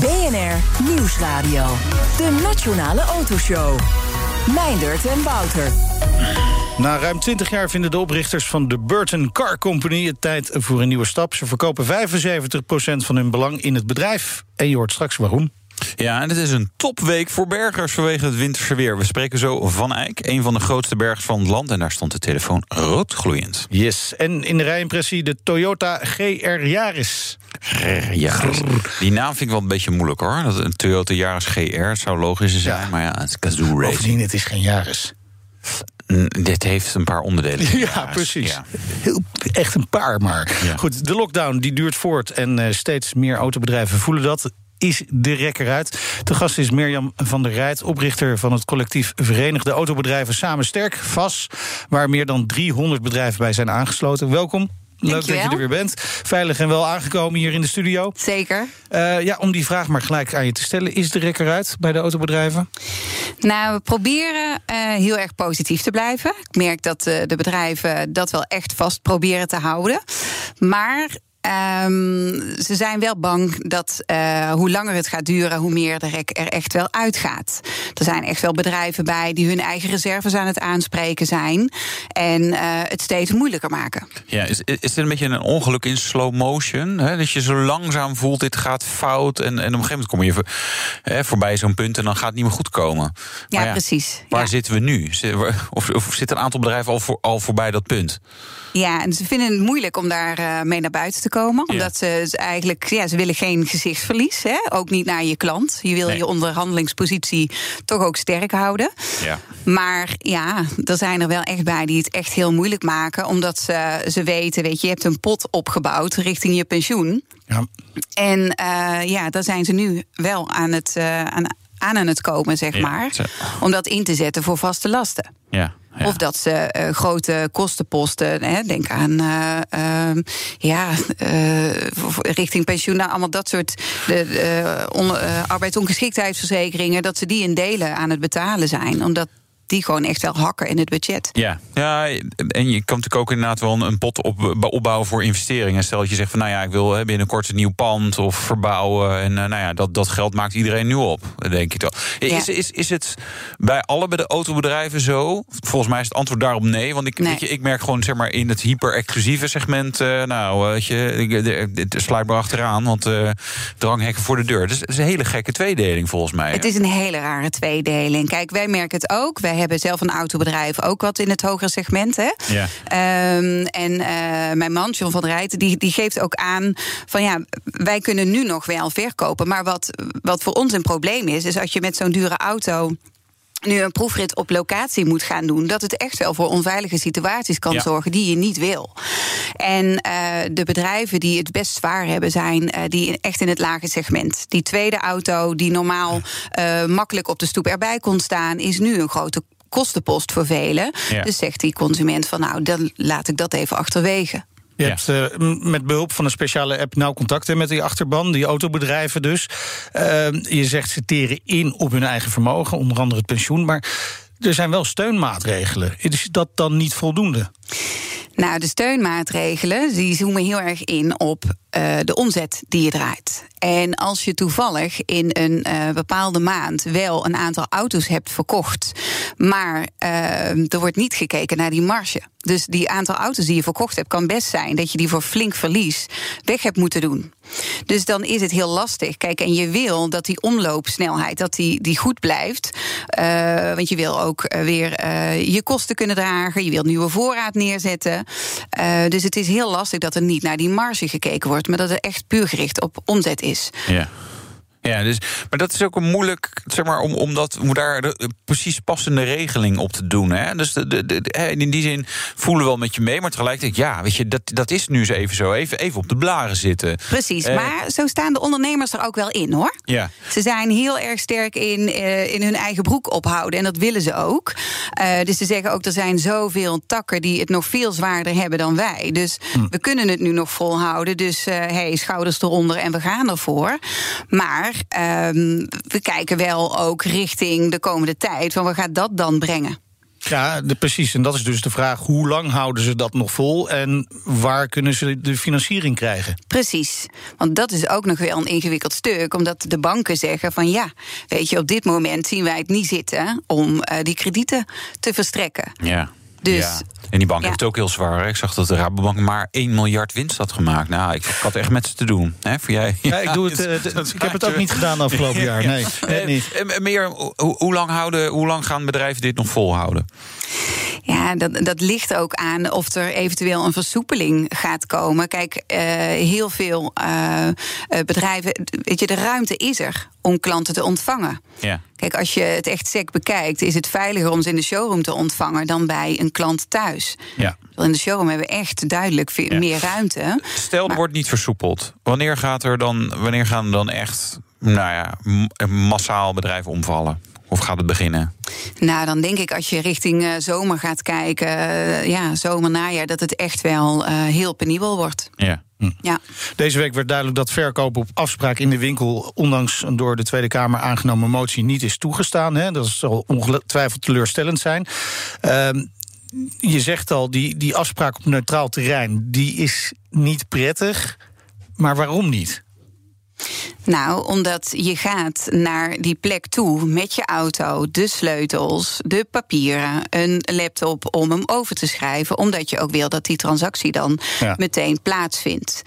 BNR Nieuwsradio. De Nationale Autoshow. Meindert en Wouter. Na ruim 20 jaar vinden de oprichters van de Burton Car Company het tijd voor een nieuwe stap. Ze verkopen 75% van hun belang in het bedrijf. En je hoort straks waarom. Ja, en het is een topweek voor bergers vanwege het winterse weer. We spreken zo van Eyck, een van de grootste bergers van het land. En daar stond de telefoon rood gloeiend. Yes, en in de rijimpressie de Toyota GR Yaris. Yaris. Die naam vind ik wel een beetje moeilijk hoor. Dat een Toyota Yaris GR zou logisch zijn, Ja. maar ja, het is Kazoo Racing. Bovendien, het is geen Yaris. Dit heeft een paar onderdelen. Ja, precies. ja. Heel, echt een paar maar. Ja. Goed, de lockdown die duurt voort en eh, steeds meer autobedrijven voelen dat. Is de rekker uit. De gast is Mirjam van der Rijt, oprichter van het collectief Verenigde Autobedrijven Samen Sterk, VAS, waar meer dan 300 bedrijven bij zijn aangesloten. Welkom. Leuk dat je er weer bent. Veilig en wel aangekomen hier in de studio. Zeker. Eh, ja, om die vraag maar gelijk aan je te stellen. Is de rekker uit bij de autobedrijven? Nou, we proberen eh, heel erg positief te blijven. Ik merk dat eh, de bedrijven dat wel echt vast proberen te houden. Maar. Ehm, ze zijn wel bang dat eh, hoe langer het gaat duren, hoe meer de rek er echt wel uitgaat. Er zijn echt wel bedrijven bij die hun eigen reserves aan het aanspreken zijn. En eh, het steeds moeilijker maken. Ja, is, is dit een beetje een ongeluk in slow motion? Hè? Dat je zo langzaam voelt, dit gaat fout. En, en op een gegeven moment kom je voor- hè, voorbij zo'n punt en dan gaat het niet meer goed komen. Ja, precies. Waar Ja. zitten we nu? Of, of zit een aantal bedrijven al, voor, al voorbij dat punt? Ja, en ze vinden het moeilijk om daar eh, mee naar buiten te komen. Omdat ze ze eigenlijk, ja, ze willen geen gezichtsverlies. Hè? Ook niet naar je klant. Je wil Nee. je onderhandelingspositie toch ook sterk houden. Ja. Maar ja, er zijn er wel echt bij die het echt heel moeilijk maken. Omdat ze, ze weten, weet je, je hebt een pot opgebouwd richting je pensioen. Ja. En eh, ja, daar zijn ze nu wel aan het, eh, aan, aan het komen, zeg Ja, maar. Om dat in te zetten voor vaste lasten. Ja, Of dat ze eh, grote kostenposten, hè, denk aan eh, ehm, ja, eh, richting pensioen, nou, allemaal dat soort de, de, on- arbeidsongeschiktheidsverzekeringen, dat ze die in delen aan het betalen zijn. Omdat die gewoon echt wel hakken in het budget. Ja. ja, en je kan natuurlijk ook inderdaad wel een- pot op, opbouwen voor investeringen. Stel dat je zegt van nou ja, ik wil hè, binnenkort een nieuw pand of verbouwen. En eh, nou ja, dat, dat geld maakt iedereen nu op, denk ik toch. Is, Ja. is, is het bij alle bij de autobedrijven zo? Volgens mij is het antwoord daarop nee. Want ik, Nee. weet je, ik merk gewoon zeg maar in het hyper-exclusieve segment. eh, nou, weet je, sluit maar achteraan. Want eh dranghekken voor de deur. Dus het is een hele gekke tweedeling volgens mij. Het is een hele rare tweedeling. Kijk, wij merken het ook. Wij hebben zelf een autobedrijf, ook wat in het hogere segment. Hè? Ja. Ehm, en eh, mijn man, John van der Rijten, die, die geeft ook aan van ja, wij kunnen nu nog wel verkopen. Maar wat, wat voor ons een probleem is, is als je met zo'n dure auto nu een proefrit op locatie moet gaan doen, dat het echt wel voor onveilige situaties kan Ja. zorgen die je niet wil. En eh, de bedrijven die het best zwaar hebben, zijn eh, die echt in het lage segment. Die tweede auto, die normaal eh, makkelijk op de stoep erbij kon staan, is nu een grote kostenpost voor velen. Ja. Dus zegt die consument van nou, dan laat ik dat even achterwege. Je Ja. hebt eh, met behulp van een speciale app nauw contact hè, met die achterban, die autobedrijven dus. Eh, je zegt ze teren in op hun eigen vermogen, onder andere het pensioen. Maar er zijn wel steunmaatregelen. Is dat dan niet voldoende? Nou, de steunmaatregelen die zoomen heel erg in op eh, de omzet die je draait. En als je toevallig in een eh, bepaalde maand wel een aantal auto's hebt verkocht, maar eh, er wordt niet gekeken naar die marge. Dus die aantal auto's die je verkocht hebt, kan best zijn dat je die voor flink verlies weg hebt moeten doen. Dus dan is het heel lastig. Kijk, en je wil dat die omloopsnelheid dat die, die goed blijft. Eh, want je wil ook weer je kosten kunnen dragen. Je wil nieuwe voorraad neerzetten. Dus het is heel lastig dat er niet naar die marge gekeken wordt, maar dat het echt puur gericht op omzet is. Ja. Ja, dus, maar dat is ook een moeilijk, zeg maar, om, om, dat, om daar de precies passende regeling op te doen. Hè? Dus de, de, de, in die zin voelen we wel met je mee, maar tegelijkertijd, ja, weet je, dat, dat is nu eens even zo. Even, even op de blaren zitten. Precies, eh, maar zo staan de ondernemers er ook wel in hoor. Ja. Ze zijn heel erg sterk in, uh, in hun eigen broek ophouden en dat willen ze ook. Uh, dus ze zeggen ook, er zijn zoveel takken die het nog veel zwaarder hebben dan wij. Dus hm. we kunnen het nu nog volhouden. Dus hey, schouders eronder en we gaan ervoor. Maar um, we kijken wel ook richting de komende tijd. Van wat gaat dat dan brengen? Ja, de, precies. En dat is dus de vraag: hoe lang houden ze dat nog vol en waar kunnen ze de financiering krijgen? Precies. Want dat is ook nog wel een ingewikkeld stuk, omdat de banken zeggen: van ja, weet je, op dit moment zien wij het niet zitten om uh, die kredieten te verstrekken. Ja. Dus. En die bank heeft het ook heel zwaar. Ik zag dat de Rabobank maar 1 miljard winst had gemaakt. Nou, ik, had echt met ze te doen. Hè, voor jij? Ja, ik, doe het, uh, ik heb het ook niet gedaan afgelopen jaar. Nee, nee niet. Uh, meer, hoe, hoe, lang houden, hoe lang gaan bedrijven dit nog volhouden? Ja, dat, dat ligt ook aan of er eventueel een versoepeling gaat komen. Kijk, uh, heel veel uh, bedrijven, weet je, de ruimte is er om klanten te ontvangen. Ja. Kijk, als je het echt sec bekijkt, is het veiliger om ze in de showroom te ontvangen dan bij een klant thuis. Ja. In de showroom hebben we echt duidelijk veel meer ruimte. Stel, er wordt niet versoepeld. Wanneer, gaat er dan, wanneer gaan er dan echt nou ja, massaal bedrijven omvallen? Of gaat het beginnen? Nou, dan denk ik als je richting uh, zomer gaat kijken, uh, ja, zomer, najaar, dat het echt wel uh, heel penibel wordt. Ja. Hm. ja. Deze week werd duidelijk dat verkoop op afspraak in de winkel, ondanks een door de Tweede Kamer aangenomen motie, niet is toegestaan. Hè. Dat zal ongetwijfeld teleurstellend zijn. Ehm, je zegt al, die, die afspraak op neutraal terrein, die is niet prettig. Maar waarom niet? Nou, omdat je gaat naar die plek toe met je auto, de sleutels, de papieren, een laptop om hem over te schrijven, omdat je ook wil dat die transactie dan ja. meteen plaatsvindt.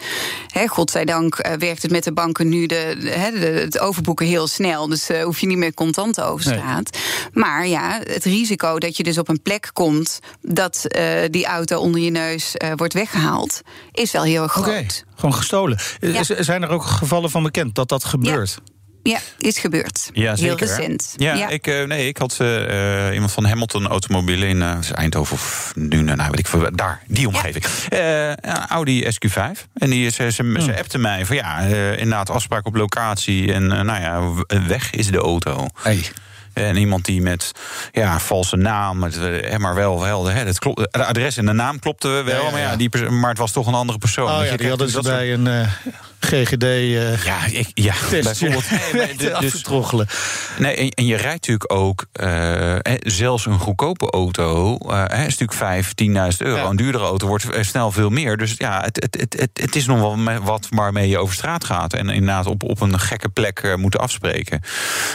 Godzijdank uh, werkt het met de banken nu de, he, de, het overboeken heel snel, dus uh, hoef je niet meer contant over straat. Nee. Maar ja, het risico dat je dus op een plek komt dat uh, die auto onder je neus wordt weggehaald, is wel heel groot. Okay. Gewoon gestolen. Ja. Zijn er ook gevallen van bekend dat dat gebeurt? Ja. Ja, is gebeurd. Ja, zeker. Heel recent. Ja, ja. Ik, uh, nee, ik had uh, iemand van Hamilton Automobielen in uh, Eindhoven of nu, nou weet ik veel, daar, die omgeving. Ja. Audi SQ5. En die, ze, ze, hmm. ze appte mij van ja, inderdaad afspraak op locatie en nou ja, weg is de auto. Hey. En iemand die met ja, valse naam, het, maar wel, wel het klopt, het adres en de naam klopte wel, ja, ja, maar, ja, die, maar het was toch een andere persoon. Oh, dus ja, die hadden ze bij een uh, GGD uh, ja, ik, ja, bijvoorbeeld nee, dus. Nee, en, en, je rijdt natuurlijk ook, uh, zelfs een goedkope auto, is natuurlijk 5, 10.000 euro. Een duurdere auto wordt snel veel meer. Dus ja, het, het, het, het, het is nog wel wat waarmee je over straat gaat. En inderdaad op, op een gekke plek moeten afspreken.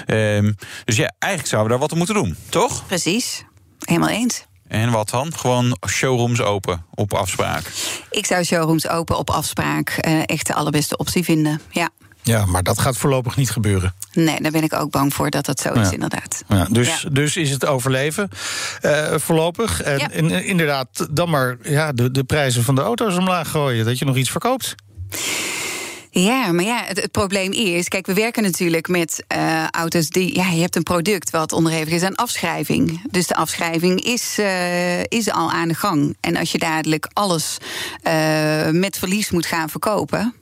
Um, dus ja, eigenlijk zouden we daar wat aan moeten doen, toch? Precies, helemaal eens. En wat dan? Gewoon showrooms open op afspraak? Ik zou showrooms open op afspraak uh, echt de allerbeste optie vinden, ja. Ja, maar dat gaat voorlopig niet gebeuren. Nee, daar ben ik ook bang voor dat dat zo is, inderdaad. Ja, dus, ja. dus is het overleven uh, voorlopig. En, ja. en, inderdaad, dan maar ja, de, de prijzen van de auto's omlaag gooien, dat je nog iets verkoopt. Ja, maar ja, het, het, probleem is, kijk, we werken natuurlijk met uh, auto's die, ja, je hebt een product wat onderhevig is aan afschrijving. Dus de afschrijving is, uh, is al aan de gang. En als je dadelijk alles uh, met verlies moet gaan verkopen.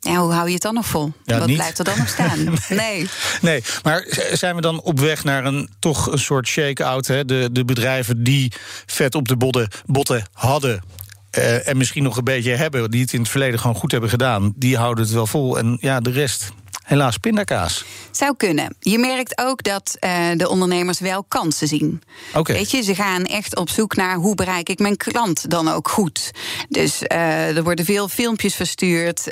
Ja, hoe hou je het dan nog vol? Ja, Wat niet. blijft er dan nog staan? nee. nee. nee. maar zijn we dan op weg naar een toch een soort shake-out? De, de bedrijven die vet op de botten hadden, uh, en misschien nog een beetje hebben, die het in het verleden gewoon goed hebben gedaan, die houden het wel vol. En ja, de rest. Helaas, pindakaas. Zou kunnen. Je merkt ook dat uh, de ondernemers wel kansen zien. Okay. Weet je, ze gaan echt op zoek naar hoe bereik ik mijn klant dan ook goed. Dus uh, er worden veel filmpjes verstuurd,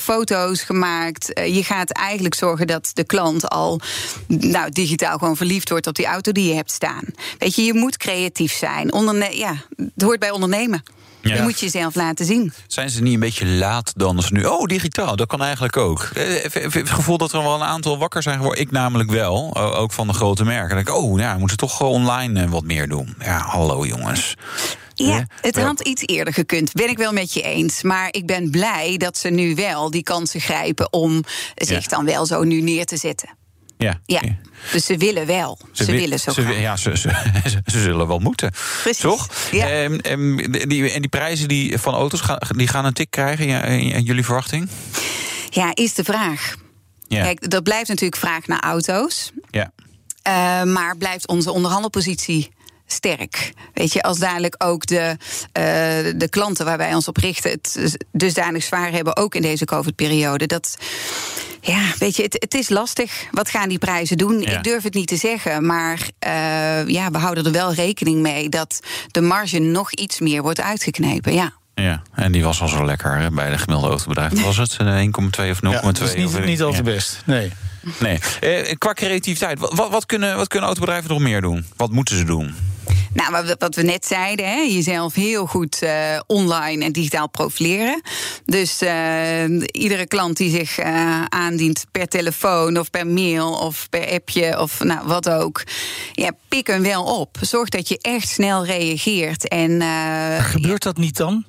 foto's gemaakt. je gaat eigenlijk zorgen dat de klant al nou, digitaal gewoon verliefd wordt op die auto die je hebt staan. Weet je, je moet creatief zijn. Onderne ja, het hoort bij ondernemen. Ja. Je moet jezelf laten zien. Zijn ze niet een beetje laat dan als nu? Oh, digitaal, dat kan eigenlijk ook. Het gevoel dat er wel een aantal wakker zijn geworden. Ik namelijk wel, ook van de grote merken. Dan denk ik, oh, ja, moeten toch online wat meer doen. Ja, hallo jongens. Ja, het had iets eerder gekund. Ben ik wel met je eens. Maar ik ben blij dat ze nu wel die kansen grijpen om zich dan wel zo nu neer te zetten. Ja. ja. Dus ze willen wel. Ze, willen zo ze, Ja, ze, ze, ze, zullen wel moeten. Precies. Toch? Ja. En, en, die, en die prijzen die van auto's gaan, die gaan een tik krijgen, ja, in jullie verwachting? Ja, is de vraag. Ja. Kijk, dat blijft natuurlijk vraag naar auto's. Ja. Uh, maar blijft onze onderhandelpositie sterk. Weet je, als dadelijk ook de, uh, de klanten waar wij ons op richten het dusdanig zwaar hebben, ook in deze COVID-periode. Dat. Ja, weet je, het, het, is lastig. Wat gaan die prijzen doen? Ja. Ik durf het niet te zeggen. Maar uh, ja, we houden er wel rekening mee dat de marge nog iets meer wordt uitgeknepen. Ja. Ja, en die was al zo lekker hè, bij de gemiddelde autobedrijf. Was het 1,2 of 0,2? Ja, dat is niet, niet al te best. Nee. nee. Eh, qua creativiteit, wat, wat, kunnen, wat kunnen autobedrijven nog meer doen? Wat moeten ze doen? Nou, wat we net zeiden, hè, jezelf heel goed uh, online en digitaal profileren. Dus uh, iedere klant die zich uh, aandient per telefoon of per mail of per appje of nou, wat ook. Ja, pik hem wel op. Zorg dat je echt snel reageert. En, gebeurt dat niet dan?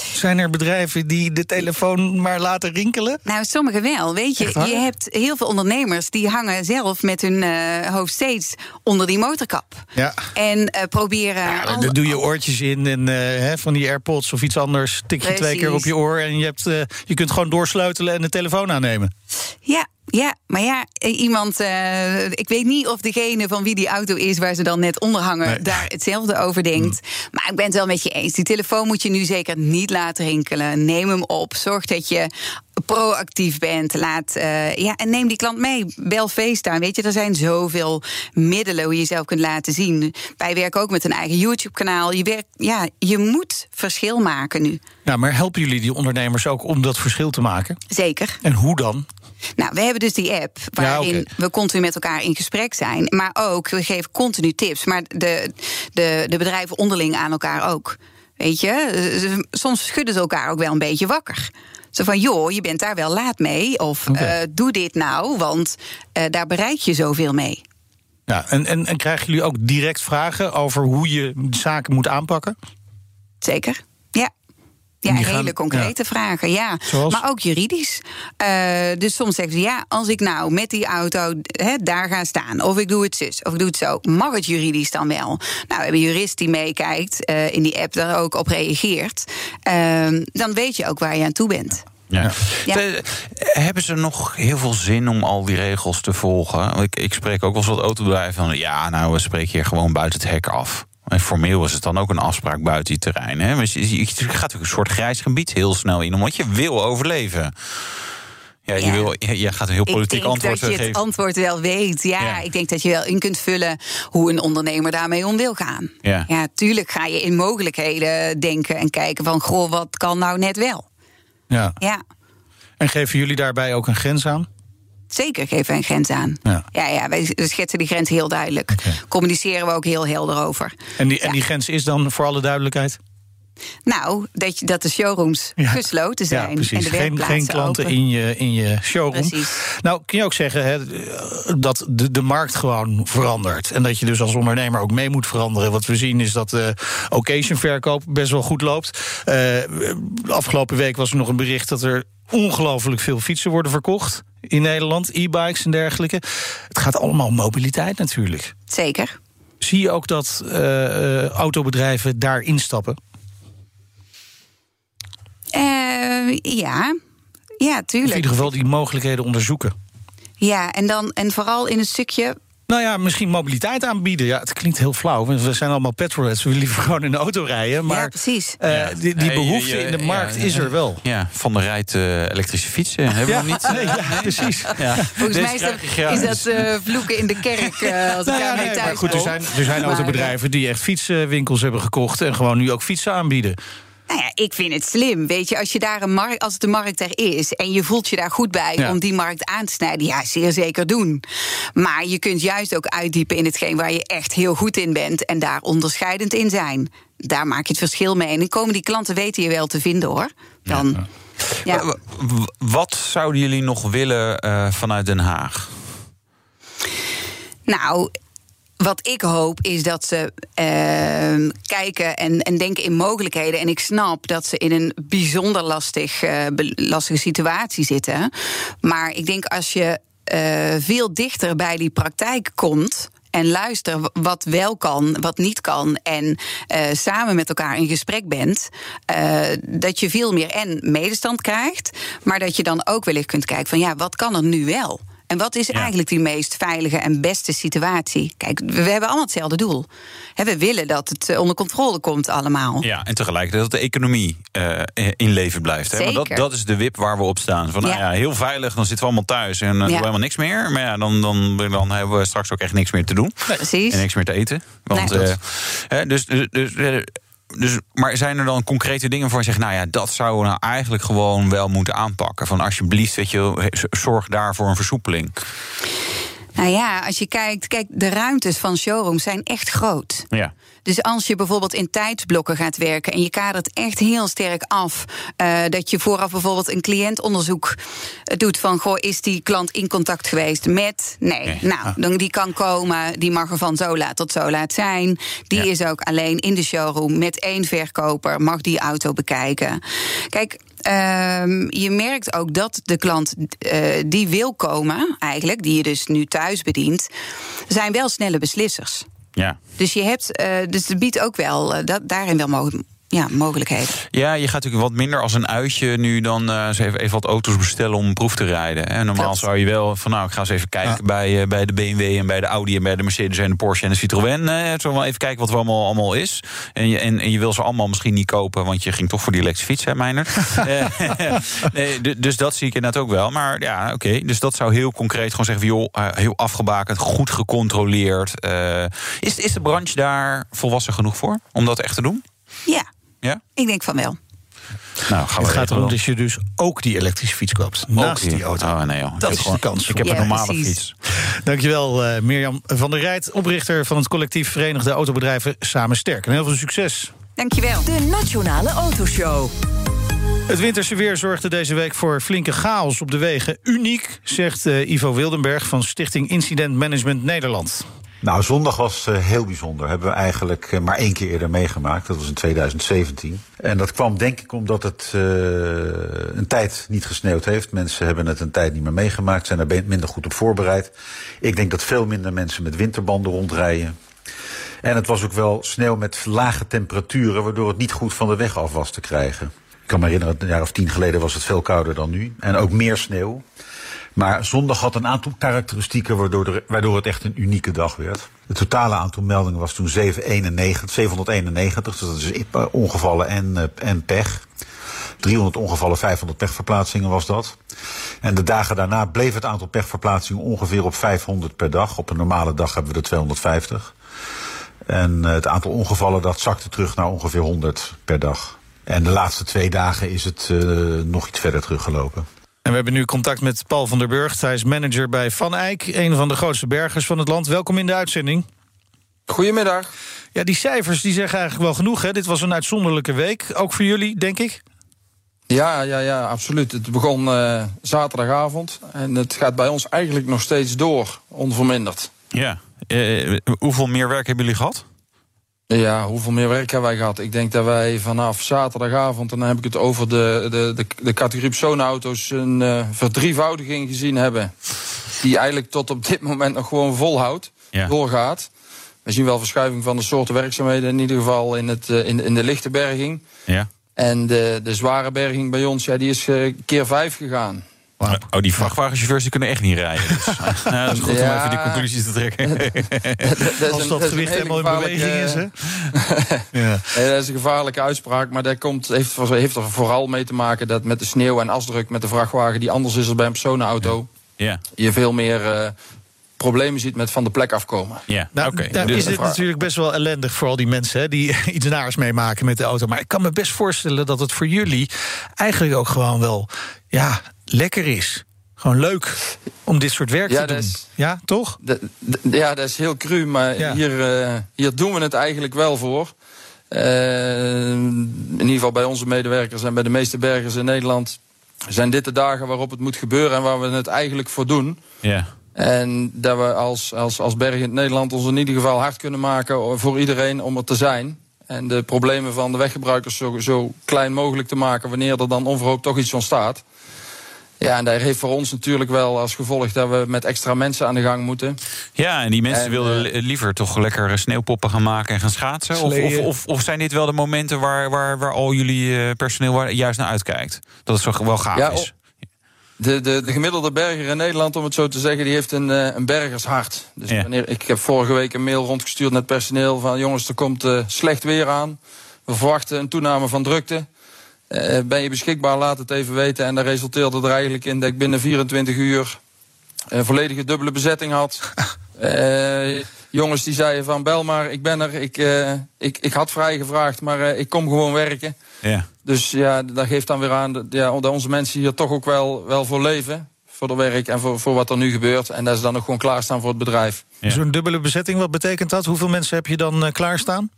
Zijn er bedrijven die de telefoon maar laten rinkelen? Nou, sommige wel. Weet je, je hebt heel veel ondernemers die hangen zelf met hun uh, hoofd steeds onder die motorkap. Ja. En uh, proberen. Ja, al... Doe je oortjes in en uh, van die AirPods of iets anders. Tik je Precies. twee keer op je oor en je, hebt, je kunt gewoon doorsleutelen en de telefoon aannemen. Ja, ja, maar ja, iemand. Uh, ik weet niet of degene van wie die auto is waar ze dan net onder hangen, nee. daar hetzelfde over denkt. Mm. Maar ik ben het wel met je eens. Die telefoon moet je nu zeker niet laten rinkelen. Neem hem op. Zorg dat je proactief bent. Laat, uh, ja, en neem die klant mee. Bel FaceTime. Weet je, er zijn zoveel middelen hoe je jezelf kunt laten zien. Wij werken ook met een eigen YouTube-kanaal. Je, werkt, ja, je moet verschil maken nu. Ja, maar helpen jullie die ondernemers ook om dat verschil te maken? Zeker. En hoe dan? Nou, we hebben dus die app waarin ja, okay. we continu met elkaar in gesprek zijn. Maar ook, we geven continu tips. Maar de, de, de bedrijven onderling aan elkaar ook. Weet je, soms schudden ze elkaar ook wel een beetje wakker. Zo van, joh, je bent daar wel laat mee. Of okay. uh, doe dit nou, want uh, daar bereik je zoveel mee. Ja, en, en, en krijgen jullie ook direct vragen over hoe je zaken moet aanpakken? Zeker, ja. Ja, hele gaan, concrete ja. vragen, ja. Zoals? Maar ook juridisch. Uh, dus soms zeggen ze, ja, als ik nou met die auto he, daar ga staan... of ik doe het zus, of ik doe het zo, mag het juridisch dan wel? Nou, we hebben een jurist die meekijkt, uh, in die app daar ook op reageert. Uh, dan weet je ook waar je aan toe bent. Ja. Ja. De, hebben ze nog heel veel zin om al die regels te volgen? Ik, ik spreek ook wel eens wat autobedrijven van... ja, nou, we spreken hier gewoon buiten het hek af. En formeel is het dan ook een afspraak buiten die terrein. Hè? Maar je, je gaat ook een soort grijs gebied heel snel in, omdat je wil overleven. Ja, je, ja. Wil, je, gaat een heel politiek ik denk antwoord dat je geven. het antwoord wel weet. Ja, ja, ik denk dat je wel in kunt vullen hoe een ondernemer daarmee om wil gaan. Ja. ja, tuurlijk ga je in mogelijkheden denken en kijken van... goh, wat kan nou net wel? Ja. ja. En geven jullie daarbij ook een grens aan? Zeker geven wij een grens aan. Ja, ja, ja wij schetsen die grens heel duidelijk. Okay. Communiceren we ook heel helder over. En die, ja. en die grens is dan voor alle duidelijkheid? Nou, dat, dat de showrooms ja. gesloten zijn. Ja, precies. En de geen, geen klanten in je, in je showroom. Precies. Nou, kun je ook zeggen hè, dat de, de markt gewoon verandert. En dat je dus als ondernemer ook mee moet veranderen. Wat we zien is dat de occasionverkoop best wel goed loopt. Uh, afgelopen week was er nog een bericht dat er ongelooflijk veel fietsen worden verkocht in Nederland, e-bikes en dergelijke. Het gaat allemaal om mobiliteit natuurlijk. Zeker. Zie je ook dat uh, autobedrijven daar instappen? Uh, ja. ja, tuurlijk. Of in ieder geval die mogelijkheden onderzoeken. Ja, en, dan, en vooral in een stukje nou ja, misschien mobiliteit aanbieden. Ja, het klinkt heel flauw. We zijn allemaal petrolheads. We willen liever gewoon in de auto rijden. Maar ja, precies. Uh, ja. die, die behoefte in de markt is er wel. Ja, van de rijdt uh, elektrische fietsen. Hebben we niet? Nee, ja, precies. Volgens mij is dat, is dat uh, vloeken in de kerk. als ik nou, nee, maar goed, er zijn, er zijn autobedrijven die echt fietswinkels hebben gekocht... en gewoon nu ook fietsen aanbieden. Nou ja, ik vind het slim. Weet je, als, je daar een markt, als het de markt er is en je voelt je daar goed bij ja. om die markt aan te snijden, ja, zeer zeker doen. Maar je kunt juist ook uitdiepen in hetgeen waar je echt heel goed in bent en daar onderscheidend in zijn. Daar maak je het verschil mee. En dan komen die klanten weten je wel te vinden hoor. Dan, ja. ja. Wat zouden jullie nog willen uh, vanuit Den Haag? Nou, wat ik hoop is dat ze uh, kijken en, en denken in mogelijkheden. En ik snap dat ze in een bijzonder lastig, uh, lastige situatie zitten. Maar ik denk als je uh, veel dichter bij die praktijk komt en luister wat wel kan, wat niet kan. En uh, samen met elkaar in gesprek bent. Dat je veel meer en medestand krijgt. Maar dat je dan ook wellicht kunt kijken van ja, wat kan er nu wel? En wat is eigenlijk die meest veilige en beste situatie? Kijk, we, hebben allemaal hetzelfde doel. we willen dat het eh, onder controle komt allemaal. Ja, en tegelijkertijd dat de economie uh, in leven blijft. Hè? Maar dat, dat is de wip waar we op staan. Van, Nou ja, heel veilig, dan zitten we allemaal thuis en uh, doen we helemaal niks meer. Maar ja, dan, dan, dan hebben we straks ook echt niks meer te doen. Precies. En niks meer te eten. Want, nee, dus, dus, dus dus, maar zijn er dan concrete dingen voor je zegt, nou ja, dat zouden we nou eigenlijk gewoon wel moeten aanpakken? Van alsjeblieft, weet je, zorg daar voor een versoepeling. Nou ja, als je kijkt, kijk, de ruimtes van showrooms zijn echt groot. Ja. Dus als je bijvoorbeeld in tijdsblokken gaat werken en je kadert echt heel sterk af uh, dat je vooraf bijvoorbeeld een cliëntonderzoek doet van goh, is die klant in contact geweest met? Nee. nee. Nou, dan die kan komen, die mag er van zo laat tot zo laat zijn. Die ja. is ook alleen in de showroom met één verkoper, mag die auto bekijken. Kijk, Um, je merkt ook dat de klant uh, die wil komen, eigenlijk, die je dus nu thuis bedient, zijn wel snelle beslissers. Ja. Dus je hebt, uh, dus het biedt ook wel uh, dat, daarin wel mogelijk ja, mogelijkheden. Ja, je gaat natuurlijk wat minder als een uitje nu dan uh, even, even wat auto's bestellen om een proef te rijden. En normaal Klopt. zou je wel van nou, ik ga eens even kijken ja. bij, uh, bij de BMW en bij de Audi en bij de Mercedes en de Porsche en de Citroën. Uh, zo wel even kijken wat er allemaal, allemaal is. En je, en, en je wil ze allemaal misschien niet kopen, want je ging toch voor die elektrische fiets, hè, Meijner? nee, dus dat zie ik inderdaad ook wel. Maar ja, oké. Okay, dus dat zou heel concreet gewoon zeggen: joh, heel afgebakend, goed gecontroleerd. is, is de branche daar volwassen genoeg voor om dat echt te doen? Ja. Ja? Ik denk van wel. Nou, het gaat erom dat je dus ook die elektrische fiets koopt. Naast die, die auto. Oh, nee, joh. Dat is de kans. Ik heb ja, een normale precies. fiets. Dankjewel, uh, Mirjam van der Rijt, oprichter van het collectief Verenigde Autobedrijven Samen Sterk. En heel veel succes. Dankjewel. De Nationale Autoshow. Het winterse weer zorgde deze week voor flinke chaos op de wegen. Uniek, zegt uh, Ivo Wildenberg van Stichting Incident Management Nederland. Nou, zondag was uh, heel bijzonder. Hebben we eigenlijk uh, maar één keer eerder meegemaakt. Dat was in 2017. En dat kwam denk ik omdat het uh, een tijd niet gesneeuwd heeft. Mensen hebben het een tijd niet meer meegemaakt. Zijn er minder goed op voorbereid. Ik denk dat veel minder mensen met winterbanden rondrijden. En het was ook wel sneeuw met lage temperaturen. Waardoor het niet goed van de weg af was te krijgen. Ik kan me herinneren, een jaar of tien geleden was het veel kouder dan nu. En ook meer sneeuw. Maar zondag had een aantal karakteristieken waardoor, er, waardoor het echt een unieke dag werd. Het totale aantal meldingen was toen 791, 791 dus dat is ongevallen en, en pech. 300 ongevallen, 500 pechverplaatsingen was dat. En de dagen daarna bleef het aantal pechverplaatsingen ongeveer op 500 per dag. Op een normale dag hebben we er 250. En het aantal ongevallen dat zakte terug naar ongeveer 100 per dag. En de laatste twee dagen is het nog iets verder teruggelopen. En we hebben nu contact met Paul van der Burgt. Hij is manager bij Van Eyck, een van de grootste bergers van het land. Welkom in de uitzending. Goedemiddag. Ja, die cijfers die zeggen eigenlijk wel genoeg. Hè? Dit was een uitzonderlijke week, ook voor jullie, denk ik. Ja, ja, ja, absoluut. Het begon uh, zaterdagavond en het gaat bij ons eigenlijk nog steeds door, onverminderd. Ja. Uh, hoeveel meer werk hebben jullie gehad? Ja, hoeveel meer werk hebben wij gehad? Ik denk dat wij vanaf zaterdagavond, en dan heb ik het over de, de, de, de categorie personenauto's, een uh, verdrievoudiging gezien hebben. Die eigenlijk tot op dit moment nog gewoon volhoudt, ja. doorgaat. We zien wel verschuiving van de soorten werkzaamheden, in ieder geval in, het, uh, in, in de lichte berging. Ja. En de, de zware berging bij ons, ja, die is uh, keer vijf gegaan. Wow. Oh, die vrachtwagenchauffeurs die kunnen echt niet rijden. Dus. nou, dat is goed ja. om even die conclusies te trekken. dat Als dat gewicht helemaal in beweging is, hè? ja. Dat is een gevaarlijke uitspraak. Maar dat komt, heeft, heeft er vooral mee te maken dat met de sneeuw en asdruk met de vrachtwagen... die anders is dan bij een personenauto... Ja. je veel meer... Uh, problemen ziet met van de plek afkomen. Ja, nou, okay. nou dus is het natuurlijk best wel ellendig voor al die mensen hè, die iets naars meemaken met de auto. Maar ik kan me best voorstellen dat het voor jullie eigenlijk ook gewoon wel ja, lekker is. Gewoon leuk om dit soort werk ja, te doen. Is, ja, toch? Ja, dat is heel cru, maar ja. hier, uh, hier doen we het eigenlijk wel voor. Uh, in ieder geval bij onze medewerkers en bij de meeste bergers in Nederland... zijn dit de dagen waarop het moet gebeuren en waar we het eigenlijk voor doen. Ja. En dat we als, als, als Berg in Nederland ons in ieder geval hard kunnen maken voor iedereen om er te zijn. En de problemen van de weggebruikers zo, zo klein mogelijk te maken wanneer er dan onverhoopt toch iets ontstaat. Ja, en dat heeft voor ons natuurlijk wel als gevolg dat we met extra mensen aan de gang moeten. Ja, en die mensen En, wilden eh, liever toch lekker sneeuwpoppen gaan maken en gaan schaatsen? Of, of, of, of zijn dit wel de momenten waar, waar, waar al jullie eh, personeel juist naar uitkijkt? Dat het zo wel gaaf Ja, is. De, de, de gemiddelde berger in Nederland, om het zo te zeggen, die heeft een, eh, een bergershart. Dus Ja. wanneer, ik heb vorige week een mail rondgestuurd naar het personeel van jongens, er komt eh, slecht weer aan. We verwachten een toename van drukte. Eh, ben je beschikbaar, laat het even weten. En dat resulteerde er eigenlijk in dat ik binnen 24 uur een volledige dubbele bezetting had. Eh, jongens die zeiden van bel maar, ik ben er. Ik, eh, ik, ik had vrij gevraagd, maar eh, ik kom gewoon werken. Ja. Dus ja, dat geeft dan weer aan dat, ja, dat onze mensen hier toch ook wel, wel voor leven. Voor de werk en voor, voor wat er nu gebeurt. En dat ze dan ook gewoon klaarstaan voor het bedrijf. Ja. Zo'n dubbele bezetting, wat betekent dat? Hoeveel mensen heb je dan eh, klaarstaan?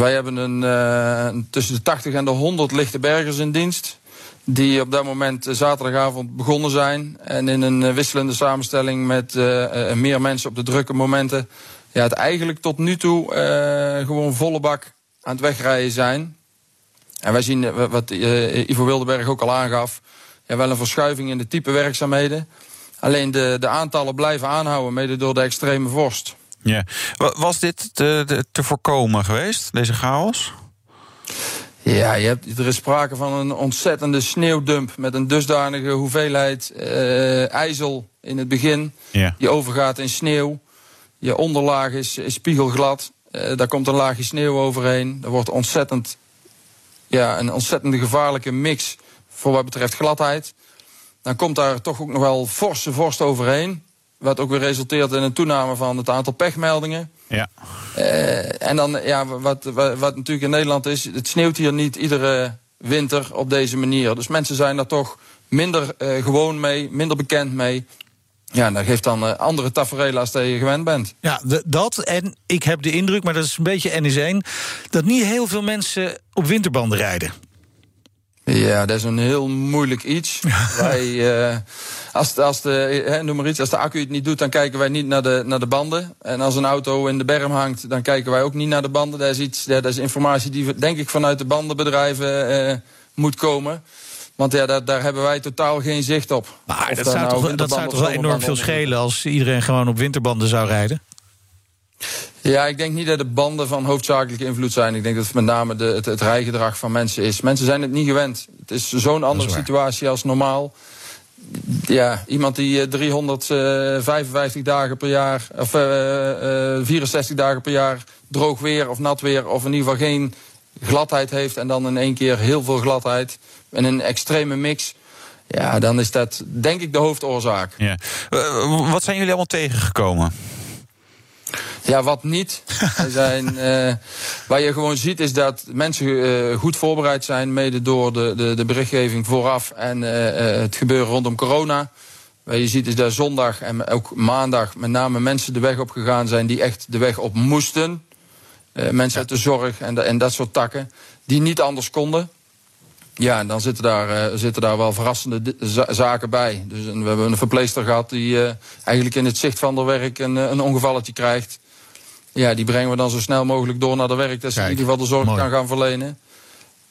Wij hebben een, eh, tussen de 80 en de 100 lichte bergers in dienst. Die op dat moment eh, zaterdagavond begonnen zijn. En in een eh, wisselende samenstelling met meer mensen op de drukke momenten. Ja, het eigenlijk tot nu toe gewoon volle bak aan het wegrijden zijn. En wij zien, wat Ivo Wildenberg ook al aangaf, ja, wel een verschuiving in de type werkzaamheden. Alleen de, de aantallen blijven aanhouden, mede door de extreme vorst. Ja. Wa- Was dit te, te, voorkomen geweest, deze chaos? Ja, je hebt, er is sprake van een ontzettende sneeuwdump met een dusdanige hoeveelheid eh, ijzel in het begin. Ja. Die overgaat in sneeuw. Je onderlaag is, is spiegelglad. Eh, daar komt een laagje sneeuw overheen. Er wordt ontzettend, ja, een ontzettende gevaarlijke mix voor wat betreft gladheid. Dan komt daar toch ook nog wel forse vorst overheen. Wat ook weer resulteert in een toename van het aantal pechmeldingen. Ja. Eh, en dan, ja, wat, wat, wat natuurlijk in Nederland is, het sneeuwt hier niet iedere winter op deze manier. Dus mensen zijn daar toch minder eh, gewoon mee, minder bekend mee. Ja, en dat geeft dan eh, andere tafereelen als dat je gewend bent. Ja, de- dat. En ik heb de indruk, maar dat is een beetje N is één... dat niet heel veel mensen op winterbanden rijden. Ja, dat is een heel moeilijk iets. wij, eh, als, de- als, de, noem maar iets, als de accu het niet doet, dan kijken wij niet naar de, naar de banden. En als een auto in de berm hangt, dan kijken wij ook niet naar de banden. Dat is, iets, dat is informatie die denk ik vanuit de bandenbedrijven eh, moet komen. Want ja, daar, daar hebben wij totaal geen zicht op. Maar Of dat zou, nou toch, dat zou toch wel enorm veel schelen... als iedereen gewoon op winterbanden zou rijden? Ja, ik denk niet dat de banden van hoofdzakelijke invloed zijn. Ik denk dat het met name de, het, het rijgedrag van mensen is. Mensen zijn het niet gewend. Het is zo'n andere situatie als normaal. Ja, iemand die eh, 355 dagen per jaar, of eh, eh, 64 dagen per jaar droog weer of nat weer, of in ieder geval geen gladheid heeft en dan in één keer heel veel gladheid en een extreme mix. Ja, dan is dat denk ik de hoofdoorzaak. ja. Eh, wat zijn jullie allemaal tegengekomen? Ja, wat niet. Zijn, eh, waar je gewoon ziet is dat mensen eh, goed voorbereid zijn, mede door de, de, de berichtgeving vooraf en eh, het gebeuren rondom corona. Wat je ziet is dat zondag en ook maandag met name mensen de weg op gegaan zijn die echt de weg op moesten. Mensen uit de zorg en, de- en dat soort takken, die niet anders konden. Ja, en dan zitten daar, eh, zitten daar wel verrassende zaken bij. Dus we hebben een verpleegster gehad die eh, eigenlijk in het zicht van haar werk een, eh, een ongevalletje krijgt. Ja, die brengen we dan zo snel mogelijk door naar de werk. Dat ze in ieder geval de zorg mooi. kan gaan verlenen.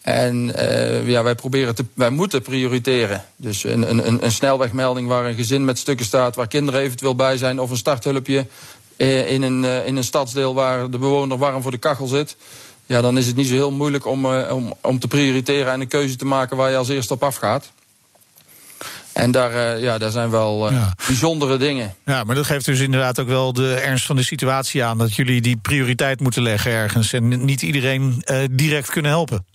En ja, wij proberen te, wij moeten prioriteren. Dus een, een, een- snelwegmelding waar een gezin met stukken staat, waar kinderen eventueel bij zijn, of een starthulpje in, een, in een stadsdeel waar de bewoner warm voor de kachel zit. Ja, dan is het niet zo heel moeilijk om, eh, om, om te prioriteren en een keuze te maken waar je als eerste op afgaat. En daar, eh, ja, daar zijn wel eh, Ja. bijzondere dingen. Ja, maar dat geeft dus inderdaad ook wel de ernst van de situatie aan... dat jullie die prioriteit moeten leggen ergens... en niet iedereen direct kunnen helpen.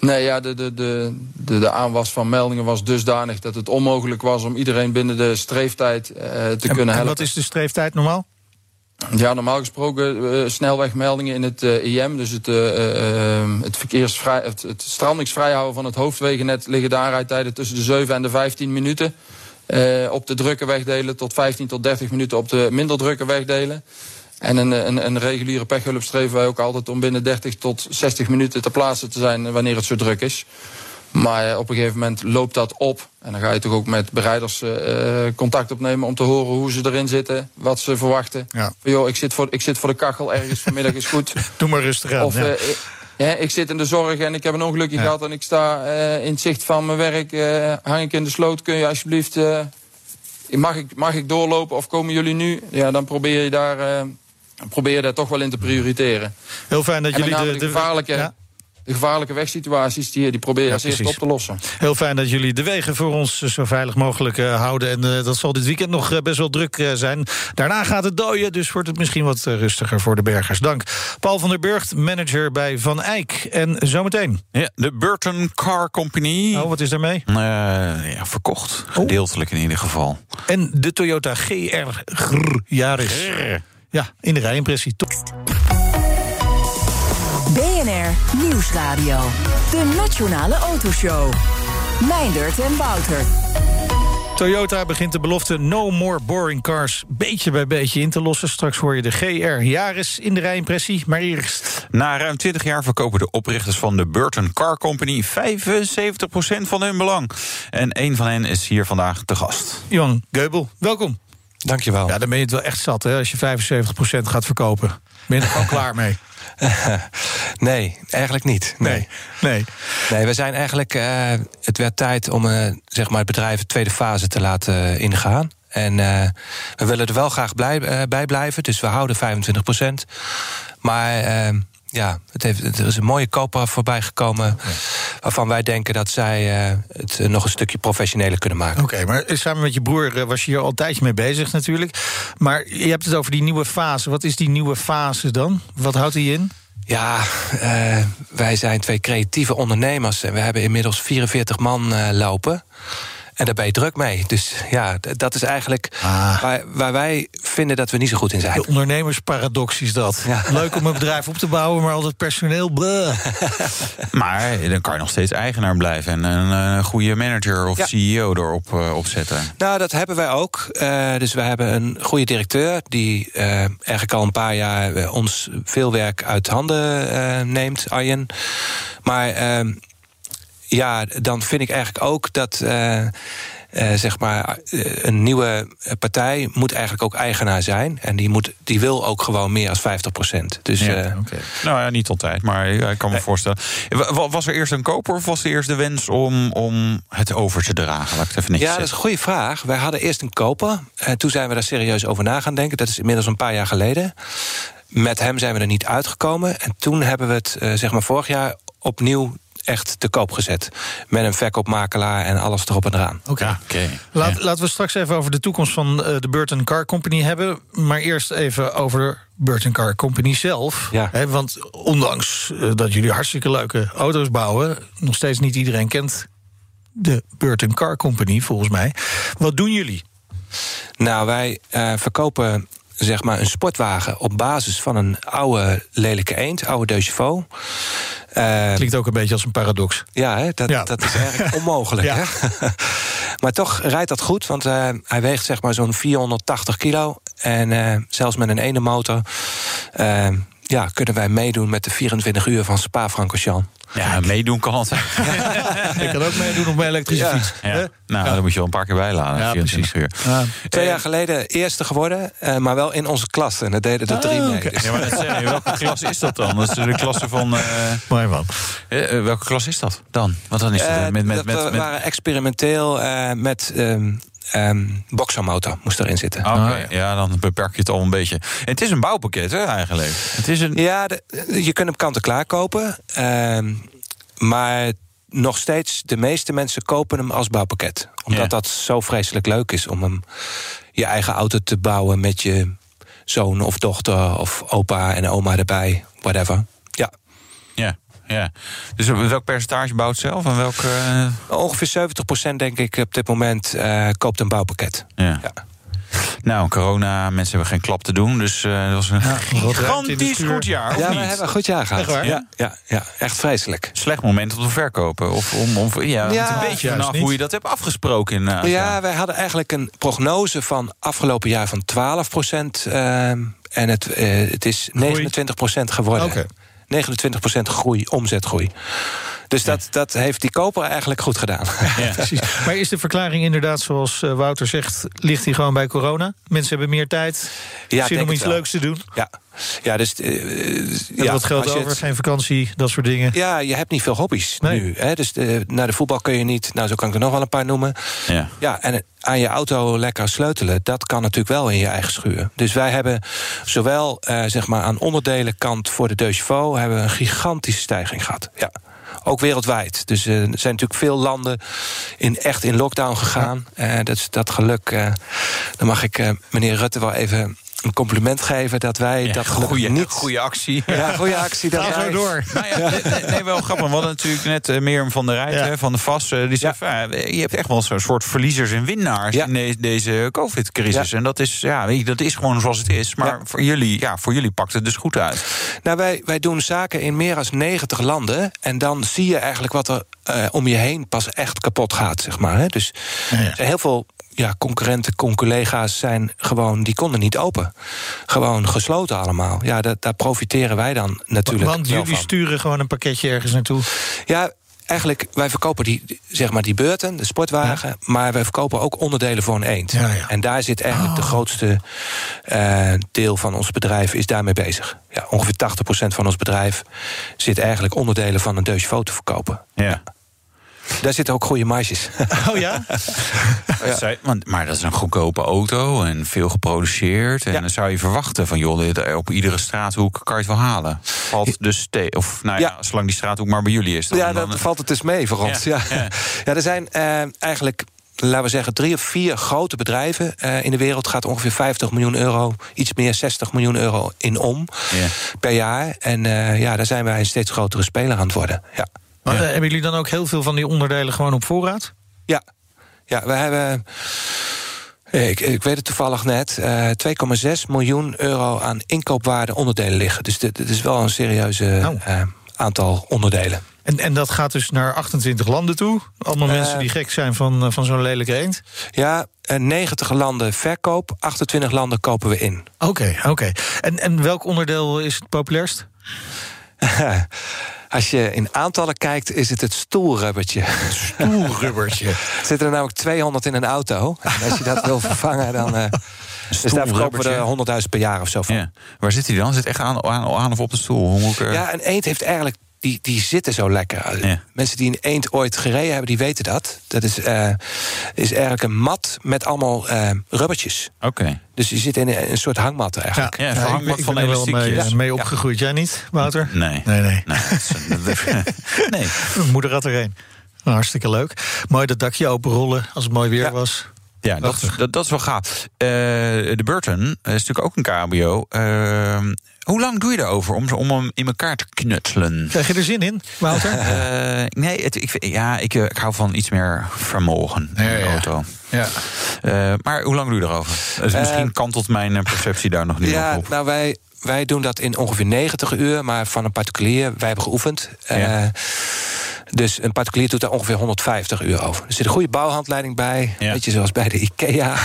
Nee, ja, de, de, de, de, aanwas van meldingen was dusdanig dat het onmogelijk was om iedereen binnen de streeftijd te En, kunnen en helpen. wat is de streeftijd normaal? Ja, normaal gesproken eh, snelwegmeldingen in het eh, IM, dus het, eh, het, verkeersvrij, het, het strandingsvrijhouden van het hoofdwegennet, liggen daarrijdtijden tussen de 7 en de 15 minuten. Op de drukke wegdelen tot 15 tot 30 minuten op de minder drukke wegdelen. En een, een, een reguliere pechhulp streven wij ook altijd om binnen 30 tot 60 minuten te plaatsen te zijn wanneer het zo druk is. Maar eh, op een gegeven moment loopt dat op. En dan ga je toch ook met bereiders eh, eh, contact opnemen om te horen hoe ze erin zitten, wat ze verwachten. Ja. Van, joh, ik zit, voor, ik zit voor de kachel ergens vanmiddag is goed. Doe maar rustig aan. Of ja. ik- zit in de zorg en ik heb een ongelukje gehad en ik sta in het zicht van mijn werk, hang ik in de sloot. Kun je alsjeblieft, mag, ik, mag ik doorlopen of komen jullie nu? Ja, dan probeer je daar, probeer je daar toch wel in te prioriteren. Heel fijn dat jullie de, de, gevaarlijke, Ja. De gevaarlijke wegsituaties, die, die probeer je Ja, als precies. op te lossen. Heel fijn dat jullie de wegen voor ons eh, zo veilig mogelijk eh, houden. En eh, dat zal dit weekend nog best wel druk eh, zijn. Daarna gaat het dooien, dus wordt het misschien wat rustiger voor de bergers. Dank. Paul van der Burgt, manager bij Van Eyck. En zometeen. Ja, de Burton Car Company. Oh, wat is daarmee? Eh, ja, verkocht. Gedeeltelijk in ieder geval. En de Toyota GR Grr, Yaris. Ja, in de rijimpressie. Top. BNR Nieuwsradio. De Nationale Autoshow. Meindert en Wouter. Toyota begint de belofte No More Boring Cars beetje bij beetje in te lossen. Straks hoor je de GR Yaris in de rijimpressie. Maar eerst Na ruim 20 jaar verkopen de oprichters van de Burton Car Company 75% van hun belang. En een van hen is hier vandaag te gast. Johan Geubel, welkom. Dankjewel. Ja, dan ben je het wel echt zat hè, als je 75% gaat verkopen. Ben je er gewoon klaar mee? nee, eigenlijk niet. Nee. Nee. Nee, we zijn eigenlijk. eh, het werd tijd om eh, zeg maar het bedrijf de tweede fase te laten eh, ingaan. En we willen er wel graag blij, bij blijven. Dus we houden 25% Maar eh, ja, het heeft, er is een mooie koper voorbij gekomen. Waarvan wij denken dat zij eh, het eh, nog een stukje professioneler kunnen maken. Oké, maar samen met je broer eh, was je hier al een tijdje mee bezig natuurlijk. Maar je hebt het over die nieuwe fase. Wat is die nieuwe fase dan? Wat houdt die in? Ja, wij zijn twee creatieve ondernemers en we hebben inmiddels 44 man lopen. En daar ben je druk mee. Dus ja, dat is eigenlijk Ah. waar, waar wij vinden dat we niet zo goed in zijn. De ondernemersparadox is dat. Ja. Leuk om een bedrijf op te bouwen, maar al dat personeel. bleh. Maar dan kan je nog steeds eigenaar blijven en een eh, goede manager of Ja. CEO erop eh, opzetten. Nou, dat hebben wij ook. Eh, dus we hebben een goede directeur die eigenlijk al een paar jaar ons veel werk uit handen eh, neemt, Arjen. Maar ehm, ja, dan vind ik eigenlijk ook dat. eh, eh, zeg maar, eh, een nieuwe partij moet eigenlijk ook eigenaar zijn. En die, moet, die wil ook gewoon meer dan 50 procent. Dus Ja, Nou ja, niet altijd, maar ik kan me voorstellen. Wa- wa- Was er eerst een koper of was er eerst de wens om, om het over te dragen? Laat ik het even netjes Ja, dat is een goede vraag. Wij hadden eerst een koper. En toen zijn we daar serieus over na gaan denken. Dat is inmiddels een paar jaar geleden. Met hem zijn we er niet uitgekomen. En toen hebben we het, zeg maar, vorig jaar opnieuw echt te koop gezet. Met een verkoopmakelaar en alles erop en eraan. Oké. Laat, Ja. Laten we straks even over de toekomst van eh, de Burton Car Company hebben. Maar eerst even over Burton Car Company zelf. Ja. Hè, want ondanks eh, dat jullie hartstikke leuke auto's bouwen... nog steeds niet iedereen kent de Burton Car Company, volgens mij. Wat doen jullie? Nou, wij eh, verkopen zeg maar een sportwagen op basis van een oude lelijke eend, oude De Chauveau. Eh, Klinkt ook een beetje als een paradox. Ja, hè, dat, Ja. dat is eigenlijk onmogelijk. Ja. Hè? maar toch rijdt dat goed, want eh, hij weegt zeg maar zo'n 480 kilo. En eh, zelfs met een ene motor eh, ja, kunnen wij meedoen met de 24 uur van Spa-Francorchamps. Ja, meedoen kan altijd. Ik kan ook meedoen op mijn elektrische Ja. fiets. Ja. Nou, dan moet je wel een paar keer bijladen. Ja, 24 uur. Ja. Twee jaar geleden eerste geworden, eh, maar wel in onze klas. En dat deden er drie Ah, mee. oké. Dus- Ja, maar dat zeg je, welke klas is dat dan? Dat is de klasse van. eh, Mooi man. eh, welke klas is dat dan? Want dan is het met, met, dat met, we met, waren experimenteel eh, met ehm ehm boxermotor moest erin zitten. Oké, Ah, ja. dan beperk je het al een beetje. En het is een bouwpakket, hè, eigenlijk. Het is een. Ja, de- je kunt hem kant-en-klaar kopen. ehm, maar nog steeds, de meeste mensen kopen hem als bouwpakket. Omdat Ja. dat zo vreselijk leuk is om hem je eigen auto te bouwen met je zoon of dochter of opa en oma erbij, whatever. Ja, Ja, ja. Dus welk percentage bouwt zelf en welk. eh, ongeveer 70% denk ik op dit moment eh, koopt een bouwpakket. ja. Ja. Nou, corona, mensen hebben geen klap te doen. Dus eh, dat was een in de gigantisch goed jaar. Of Ja, we niet? hebben een goed jaar gehad. Echt waar? Ja, ja, ja, echt vreselijk. Slecht moment om te verkopen. Of om, om, ja, Ja, een beetje vanaf niet. hoe je dat hebt afgesproken. inderdaad. Ja, wij hadden eigenlijk een prognose van afgelopen jaar van 12 procent. en het, eh, het is 29 procent geworden. Oké. 29 procent groei, omzetgroei. Dus dat, dat heeft die koper eigenlijk goed gedaan. Ja. Precies. Maar is de verklaring inderdaad, zoals eh, Wouter zegt, ligt hij gewoon bij corona? Mensen hebben meer tijd, Ja, zin om iets leuks te doen. Ja, ja dus. eh, Ja, wat geld over, het- geen vakantie, dat soort dingen. Ja, je hebt niet veel hobby's Nee. nu. Hè? Dus eh, naar de voetbal kun je niet. Nou, zo kan ik er nog wel een paar noemen. Ja. Ja, en aan je auto lekker sleutelen, dat kan natuurlijk wel in je eigen schuur. Dus wij hebben zowel zeg maar aan onderdelenkant voor de Deux Chevaux... hebben een gigantische stijging gehad. Ja. Ook wereldwijd. Dus eh, er zijn natuurlijk veel landen in, echt in lockdown gegaan. Eh, dat, dat geluk. eh, dan mag ik meneer Rutte wel even een compliment geven dat wij dat goede, niet. goede actie. Ja, goede actie. Dat Ga zo wij- door. Nou ja, nee, wel grappig. We hadden natuurlijk net eh, Mirjam van der Rijt Ja. van de VAS. eh, die zei, ja, je hebt echt wel zo'n soort verliezers en winnaars Ja. in de- deze COVID-crisis. Ja. En dat is, ja, weet je, dat is gewoon zoals het is. Maar Ja. voor, jullie, ja, voor jullie pakt het dus goed uit. Nou, wij, wij doen zaken in meer dan 90 landen. En dan zie je eigenlijk wat er eh, om je heen pas echt kapot gaat, zeg maar. Hè? Dus Ja, ja. er zijn heel veel ja, concurrenten, collega's zijn gewoon, die konden niet open. Gewoon gesloten allemaal. Ja, dat, daar profiteren wij dan natuurlijk Want wel jullie van. sturen gewoon een pakketje ergens naartoe. Ja, eigenlijk, wij verkopen die, zeg maar die beurten, de sportwagen... maar wij verkopen ook onderdelen voor een eend. Ja, ja. En daar zit eigenlijk de grootste eh, deel van ons bedrijf is daarmee bezig. Ja, ongeveer 80% van ons bedrijf zit eigenlijk onderdelen van een Chevaux te verkopen. Ja. Daar zitten ook goede marges. Oh ja? Maar dat is een goedkope auto en veel geproduceerd. En Ja. dan zou je verwachten van, joh, dit, op iedere straathoek kan je het wel halen. Valt dus te, of nou ja, Ja. zolang die straathoek maar bij jullie is. Dan, ja, dan- dan valt het dus mee voor ons. Ja, Ja, ja. ja. er zijn eh, eigenlijk, laten we zeggen, drie of vier grote bedrijven eh, in de wereld. Gaat ongeveer 50 miljoen euro, iets meer 60 miljoen euro in om Ja. per jaar. En eh, ja, daar zijn wij een steeds grotere speler aan het worden. Ja. Maar, eh, hebben jullie dan ook heel veel van die onderdelen gewoon op voorraad? Ja, ja we hebben. eh, Ik, ik weet het toevallig net. eh 2,6 miljoen euro aan inkoopwaarde onderdelen liggen. Dus dit, dit is wel een serieuze Nou. eh, aantal onderdelen. En, en dat gaat dus naar 28 landen toe. Allemaal Eh, mensen die gek zijn van, eh, van zo'n lelijke eend. Ja, eh, 90 landen verkoop, 28 landen kopen we in. Oké, oké. En, en welk onderdeel is het populairst? Als je in aantallen kijkt, is het het stoelrubbertje. Stoelrubbertje. Er zitten er namelijk 200 in een auto. En als je dat wil vervangen, dan. eh dus daar verkopen we er 100.000 per jaar of zo van. Ja. Waar zit hij dan? Zit echt aan, aan, aan of op de stoel? Hoe ik, eh, Ja, een eend heeft eigenlijk. Die, die zitten zo lekker. Ja. Mensen die een eend ooit gereden hebben, die weten dat. Dat is, eh, is eigenlijk een mat met allemaal eh, rubbertjes. Oké. Dus je zit in een, een soort hangmat eigenlijk. Ja, ik, verhangmat ik van ben er wel mee, elastiekjes. eh, mee opgegroeid. Jij niet, Wouter? Nee. Nee, nee. Nee. Mijn moeder had er een. Nou, hartstikke leuk. Mooi dat dakje openrollen als het mooi weer Ja. was. Ja, dat, is- dat, dat is wel gaaf. Eh, de Burton is natuurlijk ook een cabrio. Eh, hoe lang doe je erover om, om hem in elkaar te knutselen? Krijg je er zin in, Wouter? Eh, nee, het, ik, vind- ja, ik, eh, ik hou van iets meer vermogen in Ja, de auto. ja. Eh, maar hoe lang doe je erover? Dus misschien kantelt mijn perceptie daar nog niet Ja, op. nou wij, wij doen dat in ongeveer 90 uur, maar van een particulier, wij hebben geoefend. Ja. Eh, dus een particulier doet daar ongeveer 150 uur over. Er zit een goede bouwhandleiding bij, Ja. weet je, zoals bij de IKEA.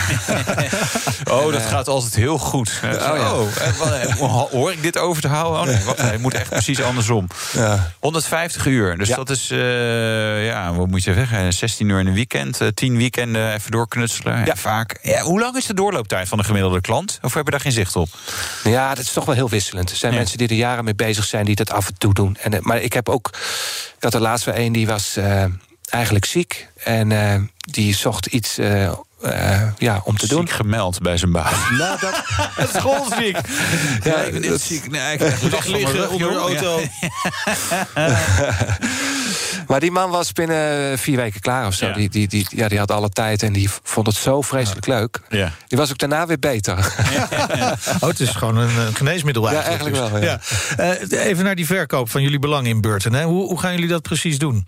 Oh, dat gaat altijd heel goed. Eh, ja. oh, eh, eh, hoor ik dit over te houden? Oh nee, wacht, nee, het moet echt precies andersom. Ja. 150 uur. Dus Ja. dat is, eh, ja, wat moet je zeggen? 16 uur in een weekend, eh, 10 weekenden even doorknutselen. Ja. Vaak. Ja, hoe lang is de doorlooptijd van een gemiddelde klant? Of heb je daar geen zicht op? Ja, dat is toch wel heel wisselend. Er zijn mensen die er jaren mee bezig zijn, die dat af en toe doen. En, eh, maar ik heb ook. Ik had er laatst weer een die was eh, eigenlijk ziek. En eh, die zocht iets eh, ja, om te doen. Ziek gemeld bij zijn baas. Nou, dat, Schoolziek. Ja, ik ben niet ziek. Nee, ik rug, onder de auto. maar die man was binnen vier weken klaar of zo. Ja. Die, die, die, ja, die had alle tijd en die vond het zo vreselijk leuk. Ja. Die was ook daarna weer beter. Oh, het is gewoon een, een geneesmiddel Ja, eigenlijk. eigenlijk wel, ja. Ja. Eh, even naar die verkoop van jullie belang in Burton. Hè. Hoe, hoe gaan jullie dat precies doen?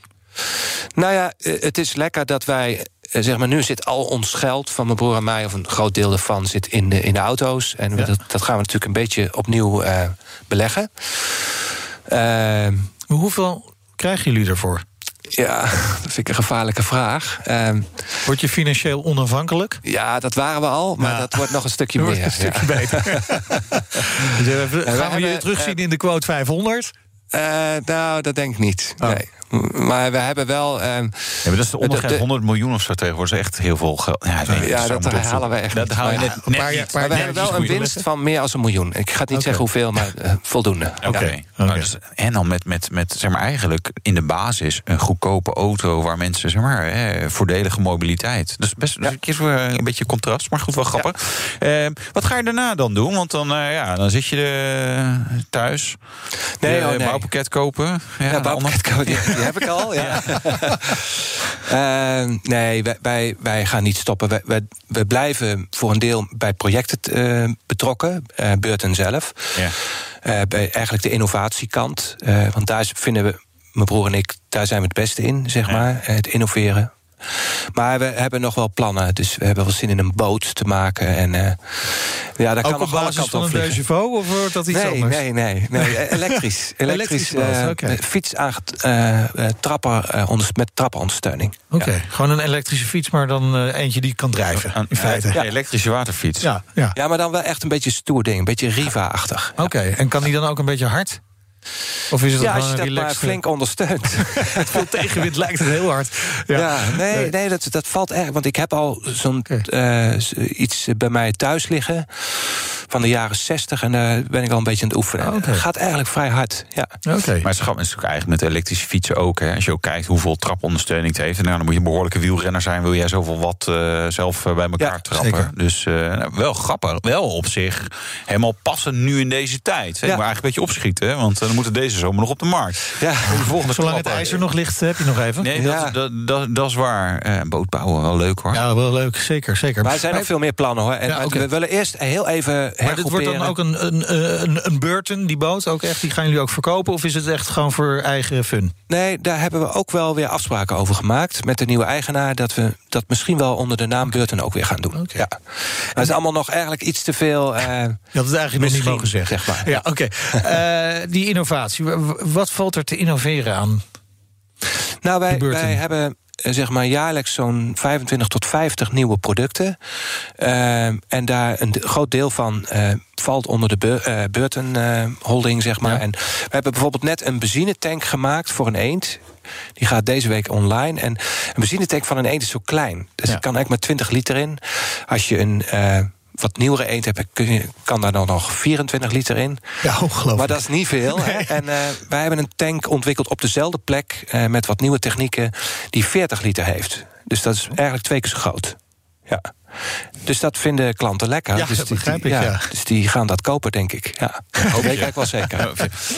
Nou ja, eh, het is lekker dat wij. Eh, Zeg maar, nu zit al ons geld van mijn broer en mij, of een groot deel daarvan, zit in de, in de auto's. En we- Ja. dat, dat gaan we natuurlijk een beetje opnieuw eh, beleggen. Ehm, Hoeveel krijgen jullie ervoor? ja, dat vind ik een gevaarlijke vraag. Ehm, Word je financieel onafhankelijk? ja, dat waren we al, maar Ja. dat wordt nog een stukje meer. een stukje ja. beter. Dus, eh, Gaan we je terugzien in de quote 500? Eh, nou, dat denk ik niet. Oh. Nee. Maar we hebben wel. ehm, Ja, maar dat is de ondergrens de- 100 miljoen of zo tegenwoordig. Echt heel veel geld. Ja, ja, dat halen we echt Dat niet. je Maar net, ja, niet. maar we hebben wel een winst van meer dan een miljoen. Ik ga het niet zeggen hoeveel, maar eh, voldoende. Oké. Ja. Nou, dus- en dan met, met, met zeg maar eigenlijk in de basis een goedkope auto waar mensen zeg maar hè, voordelige mobiliteit. Dus best dus een keer zo, eh, een beetje contrast, maar goed wel grappig. Eh, wat ga je daarna dan doen? Want dan, eh, ja, dan zit je eh, thuis. Nee, Je oh, nee. bouwpakket kopen. Ja, Ja, een bouwpakket, ander. Die, heb ik al. Ja. Eh, nee, wij, wij, wij gaan niet stoppen. Wij, wij, we blijven voor een deel bij projecten eh, betrokken, eh Beurten zelf. Ja. Eh, bij eigenlijk de innovatiekant. Want daar vinden we, mijn broer en ik, daar zijn we het beste in, zeg Ja. maar. Het innoveren. Maar we hebben nog wel plannen. Dus we hebben wel zin in een boot te maken. En eh, ja, daar kan Ook op nog alle basis van op een. Dejevo of wordt dat iets nee, anders? Nee, nee, nee. Elektrisch. Elektrisch. Elektrische boot, eh, oké. Fiets aanget- eh, eh, trapper, eh, onders- met trapperondersteuning. Oké, gewoon een elektrische fiets, maar dan eh, eentje die kan drijven, Een in feite. eh, elektrische waterfiets. Ja, ja. Ja, maar dan wel echt een beetje stoer ding. Een beetje Riva-achtig. Oké, en kan die dan ook een beetje hard? Of is het Ja, als je dat maar flink ondersteunt. veel tegenwind lijkt het heel hard. Ja, nee, nee dat, dat valt erg. Want ik heb al zo'n eh, iets bij mij thuis liggen van de jaren 60 en daar ben ik al een beetje aan het oefenen. Het gaat eigenlijk vrij hard. Ja. Oké. Maar het is het natuurlijk eigenlijk met elektrische fietsen ook. Hè. Als je ook kijkt hoeveel trapondersteuning het heeft. Nou, dan moet je een behoorlijke wielrenner zijn. Wil jij zoveel wat eh, zelf eh, bij elkaar Ja, trappen. zeker. Dus eh, nou, wel grappig. Wel op zich helemaal passend nu in deze tijd. Hè. Ja. Moet eigenlijk een beetje opschieten. Hè, want dan moeten deze zomer nog op de markt. Ja. De volgende Zolang het ijzer nog ligt, heb je nog even. Nee, Ja. dat, dat, dat, dat is waar. Eh, boot bouwen, wel leuk hoor. Ja, wel leuk, zeker, zeker. Maar er zijn ook veel meer plannen hoor. En Ja, we willen eerst heel even Maar dit wordt dan ook een, een, een, een Burton, die boot ook echt, die gaan jullie ook verkopen? Of is het echt gewoon voor eigen fun? Nee, daar hebben we ook wel weer afspraken over gemaakt met de nieuwe eigenaar. Dat we dat misschien wel onder de naam Burton ook weer gaan doen. Ja. Maar het is allemaal nog eigenlijk iets te veel. eh, Je had het eigenlijk nog niet mogen zeggen. zeg maar. Ja, oké. Eh, die innovatie, wat valt er te innoveren aan? nou, wij, wij hebben eh, zeg maar jaarlijks zo'n 25 tot 50 nieuwe producten. Eh, en daar een groot deel van eh, valt onder de Bur- Burton eh, holding, zeg maar. Ja. En we hebben bijvoorbeeld net een benzinetank gemaakt voor een eend. Die gaat deze week online. En een benzinetank van een eend is zo klein. Dus Ja. er kan eigenlijk maar 20 liter in. Als je een wat nieuwere eend je, kan daar dan nog 24 liter in. Ja, ongelooflijk. Maar dat is niet veel. hè. En eh, wij hebben een tank ontwikkeld op dezelfde plek... eh, met wat nieuwe technieken, die 40 liter heeft. Dus dat is eigenlijk twee keer zo groot. Ja. Dus dat vinden klanten lekker. Ja, dus dat die, begrijp die- ik, ja. Dus die gaan dat kopen, denk ik. Ja, dat weet ik wel zeker.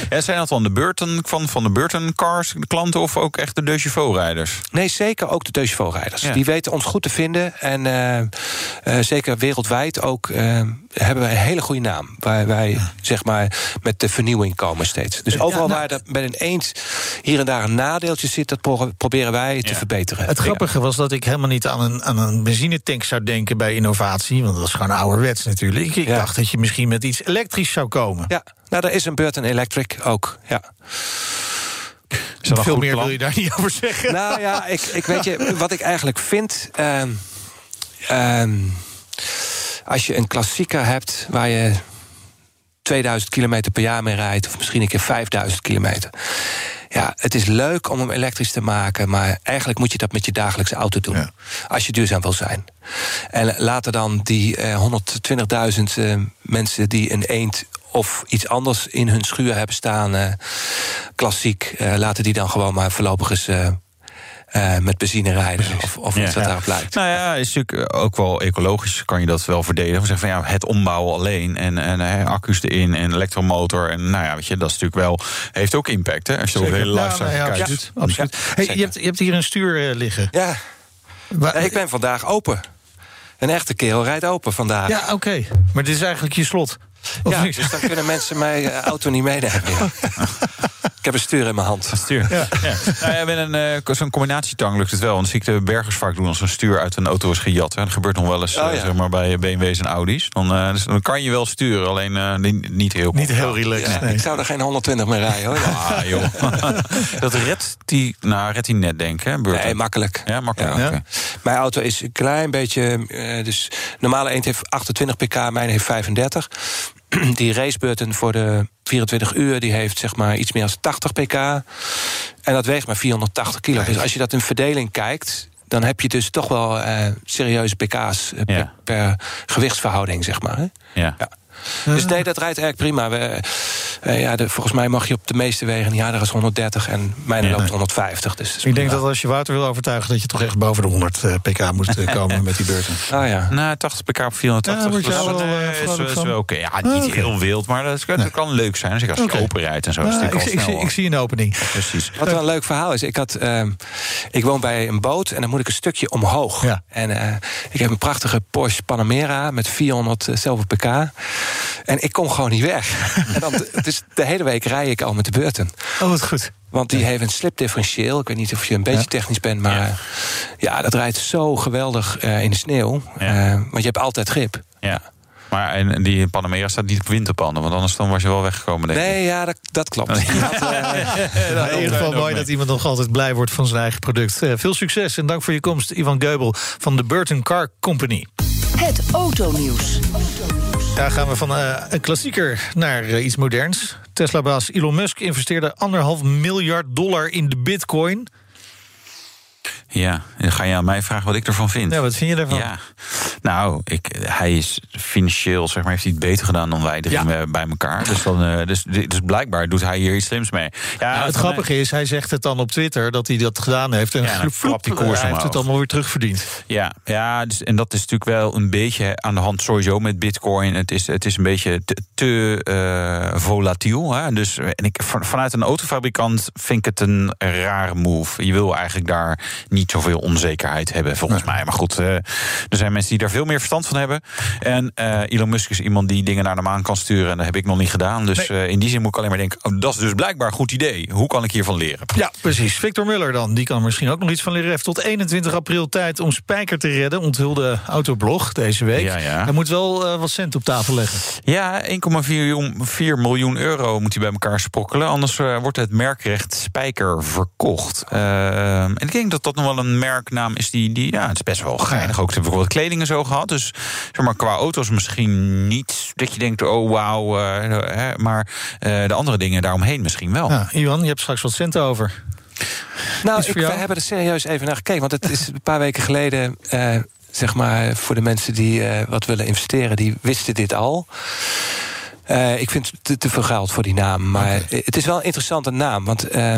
Ja, zijn dat dan de Burton, van, van de Burton Cars de klanten of ook echt de De Chauveau-rijders? Nee, zeker ook de Deugevo-rijders. Ja. Die weten ons goed te vinden. En eh, eh, zeker wereldwijd ook eh, hebben wij een hele goede naam. Waar wij zeg maar met de vernieuwing komen steeds. Dus overal nou- waar er bij een eens hier en daar een nadeeltje zit... dat pro- proberen wij te verbeteren. Het grappige was dat ik helemaal niet aan een, aan een benzinetank zou denken bij innovatie. Want dat is gewoon ouderwets natuurlijk. Ik, Ja. dacht dat je misschien met iets elektrisch zou komen. Ja, nou, daar is een Burton Electric ook. Ja. Is dat Veel meer plan? wil je daar niet over zeggen. nou ja, ik, ik weet je, wat ik eigenlijk vind. ehm, ehm, als je een klassieker hebt waar je 2000 kilometer per jaar mee rijdt, of misschien een keer 5000 kilometer. Ja, het is leuk om hem elektrisch te maken, maar eigenlijk moet je dat met je dagelijkse auto doen. Ja. Als je duurzaam wil zijn. En laten dan die eh, 120.000 eh, mensen die een eend of iets anders in hun schuur hebben staan, eh, klassiek, eh, laten die dan gewoon maar voorlopig eens eh, eh, met benzine rijden. Of, of Ja. iets wat Ja. daarop lijkt. Nou ja, is natuurlijk ook wel ecologisch, kan je dat wel verdedigen. We zeggen van ja, het ombouwen alleen en, en hè, accu's erin en elektromotor. En nou ja, weet je, dat is natuurlijk wel, heeft ook impact hè, als je over de hele lifestyle nou ja, kijkt. absoluut. absoluut. Hey, je, hebt, je hebt hier een stuur eh, liggen. Ja, Waar- ik ben vandaag open. Een echte kerel rijdt open vandaag. Ja, oké. Maar dit is eigenlijk je slot. Of Ja, dus dan kunnen mensen mijn eh, auto niet meenemen. Ja. Ik heb een stuur in mijn hand. Stuur. Ja. Nou ja, met een, eh, zo'n combinatietang lukt het wel. Want zie ik de bergers vaak doen als een stuur uit een auto is gejat. Hè. Dat gebeurt nog wel eens Oh, eh, ja. zeg maar, bij BMW's en Audi's. Dan, eh, dus dan kan je wel sturen, alleen eh, niet, niet heel Niet heel relaxed. Ja, nee. Ik zou er geen 120 mee rijden hoor. Ah, joh. dat redt die, nou, redt die net, denk ik, hè? Nee, makkelijk. Ja, makkelijk. Mijn auto is een klein beetje. dus normale eend heeft 28 pk, mijn heeft 35. Die racebeurten voor de 24 uur, die heeft zeg maar iets meer dan 80 pk. En dat weegt maar 480 kilo. Dus als je dat in verdeling kijkt, dan heb je dus toch wel uh, serieuze pk's per, ja. per, gewichtsverhouding, zeg maar. Hè? Ja. ja. Dus nee, dat rijdt erg prima. We, uh, ja, de, volgens mij mag je op de meeste wegen ja, daar is 130 en mijn loopt 150. Dus ik denk dat als je Wouter wil overtuigen... dat je toch echt boven de 100 uh, pk moet komen met die beurten. Ah ja. Nou, 80 pk op 480. Ja, dat wel, is, is, is wel oké. Ja, niet ah, okay. heel wild, maar dat, dat nee. kan leuk zijn. Zeker als je okay. open rijdt en zo. Nou, ik, ik, zie, ik, zie een opening. Precies. Wat wel een leuk verhaal is. Ik, had, uh, ik woon bij een boot en dan moet ik een stukje omhoog. Ja. En uh, ik heb een prachtige Porsche Panamera met 400 zilver pk. En ik kom gewoon niet weg. en dan, dus de hele week rij ik al met de beurten. Oh, wat goed. Want die heeft een slipdifferentieel. Ik weet niet of je een beetje ja. technisch bent, maar ja. ja, dat rijdt zo geweldig uh, in de sneeuw. Ja. Uh, want je hebt altijd grip. Ja. Maar en die Panamera staat niet op winterpannen, want anders dan was je wel weggekomen. Denk ik. Nee, ja, dat, dat klopt. had, in ieder geval mooi dat iemand nog altijd blij wordt van zijn eigen product. Uh, veel succes en dank voor je komst, Ivan Geubel van de Burton Car Company. Het autonieuws. Daar gaan we van uh, een klassieker naar uh, iets moderns. Tesla-baas Elon Musk investeerde anderhalf miljard dollar in de bitcoin. Ja, dan ga je aan mij vragen wat ik ervan vind. Ja, wat vind je ervan? Ja, nou, ik, hij is financieel, zeg maar, heeft hij het beter gedaan dan wij drie ja. bij elkaar. Dus, dan, uh, dus, dus blijkbaar doet hij hier iets slims mee. Ja, nou, het grappige is, hij zegt het dan op Twitter dat hij dat gedaan heeft. En ja, floep, die koers hij heeft het allemaal weer terugverdiend. Ja, ja dus, en dat is natuurlijk wel een beetje aan de hand sowieso met bitcoin. Het is, het is een beetje te, te uh, volatiel. Hè? Dus, en ik, van, vanuit een autofabrikant vind ik het een rare move. Je wil eigenlijk daar niet niet zoveel onzekerheid hebben, volgens nee. mij. Maar goed, uh, er zijn mensen die daar veel meer verstand van hebben. En uh, Elon Musk is iemand die dingen naar de maan kan sturen. En dat heb ik nog niet gedaan. Dus nee. uh, in die zin moet ik alleen maar denken: oh, dat is dus blijkbaar een goed idee. Hoe kan ik hiervan leren? Ja, precies. Victor Muller dan. Die kan er misschien ook nog iets van leren. Heeft tot 21 april tijd om Spijker te redden. Onthulde Autoblog deze week. Ja, ja. Hij moet wel wat cent op tafel leggen. Ja, 1,4 miljoen euro moet hij bij elkaar sprokkelen. Anders wordt het merkrecht Spijker verkocht. en ik denk dat dat nog wel een merknaam is die, die ja, het is best wel geinig. Ook wat kleding en zo gehad. Dus zeg maar, qua auto's misschien niet dat je denkt, oh wauw. Uh, maar uh, de andere dingen daaromheen misschien wel. Ja, Iwan, je hebt straks wat centen over. Nou, ik, we hebben er serieus even naar gekeken. Want het is een paar weken geleden. Uh, zeg maar, voor de mensen die uh, wat willen investeren, die wisten dit al. Uh, ik vind het te, te veel geld voor die naam. Maar okay. het is wel een interessante naam. Want uh,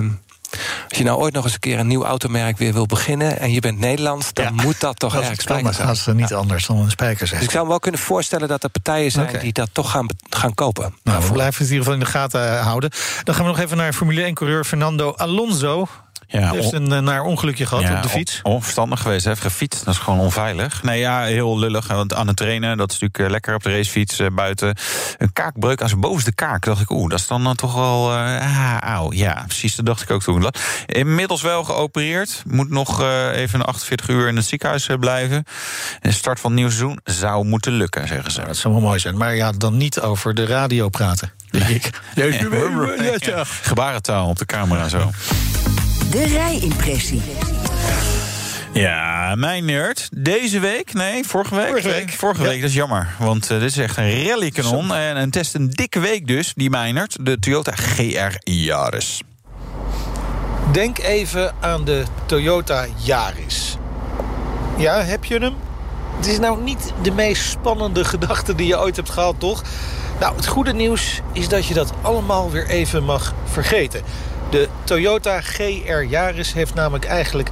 als je nou ooit nog eens een keer een nieuw automerk weer wil beginnen... en je bent Nederlands, dan ja. moet dat toch dat erg spijker zijn. Dat is niet ja. anders dan een spijker zijn. Dus ik zou me wel kunnen voorstellen dat er partijen zijn... Okay. die dat toch gaan, gaan kopen. Nou, we blijven het in ieder geval in de gaten houden. Dan gaan we nog even naar Formule 1-coureur Fernando Alonso... Ja, heeft een naar ongelukje gehad ja, op de fiets. Onverstandig geweest, heeft gefietst. Dat is gewoon onveilig. Nee, ja, heel lullig. Want aan het trainen, dat is natuurlijk lekker op de racefiets uh, buiten. Een kaakbreuk aan zijn bovenste kaak. dacht ik, oeh, dat is dan uh, toch wel. Uh, ah, auw. Ja, precies, dat dacht ik ook toen. Inmiddels wel geopereerd. Moet nog even 48 uur in het ziekenhuis blijven. De start van het nieuwe seizoen zou moeten lukken, zeggen ze. Dat zou wel mooi zijn. Maar ja, dan niet over de radio praten. Denk ik. ja, gebarentaal op de camera zo. De rijimpressie. Ja, mijn nerd. Deze week, nee, vorige week. Vorige week, vorige week ja. dat is jammer. Want uh, dit is echt een rallykanon. En een test een dikke week dus, die mijnert. De Toyota GR Yaris. Denk even aan de Toyota Yaris. Ja, heb je hem? Het is nou niet de meest spannende gedachte die je ooit hebt gehad, toch? Nou, het goede nieuws is dat je dat allemaal weer even mag vergeten. De Toyota GR Yaris heeft namelijk eigenlijk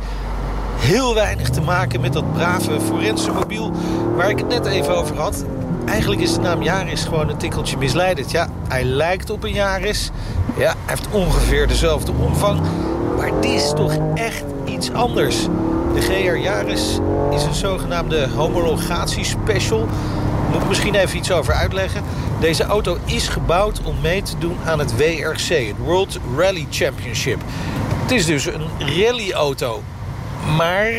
heel weinig te maken met dat brave forense mobiel waar ik het net even over had. Eigenlijk is de naam Yaris gewoon een tikkeltje misleidend. Ja, hij lijkt op een Yaris. Ja, hij heeft ongeveer dezelfde omvang. Maar dit is toch echt iets anders. De GR Yaris is een zogenaamde homologatiespecial. Moet ik misschien even iets over uitleggen. Deze auto is gebouwd om mee te doen aan het WRC, het World Rally Championship. Het is dus een rallyauto. Maar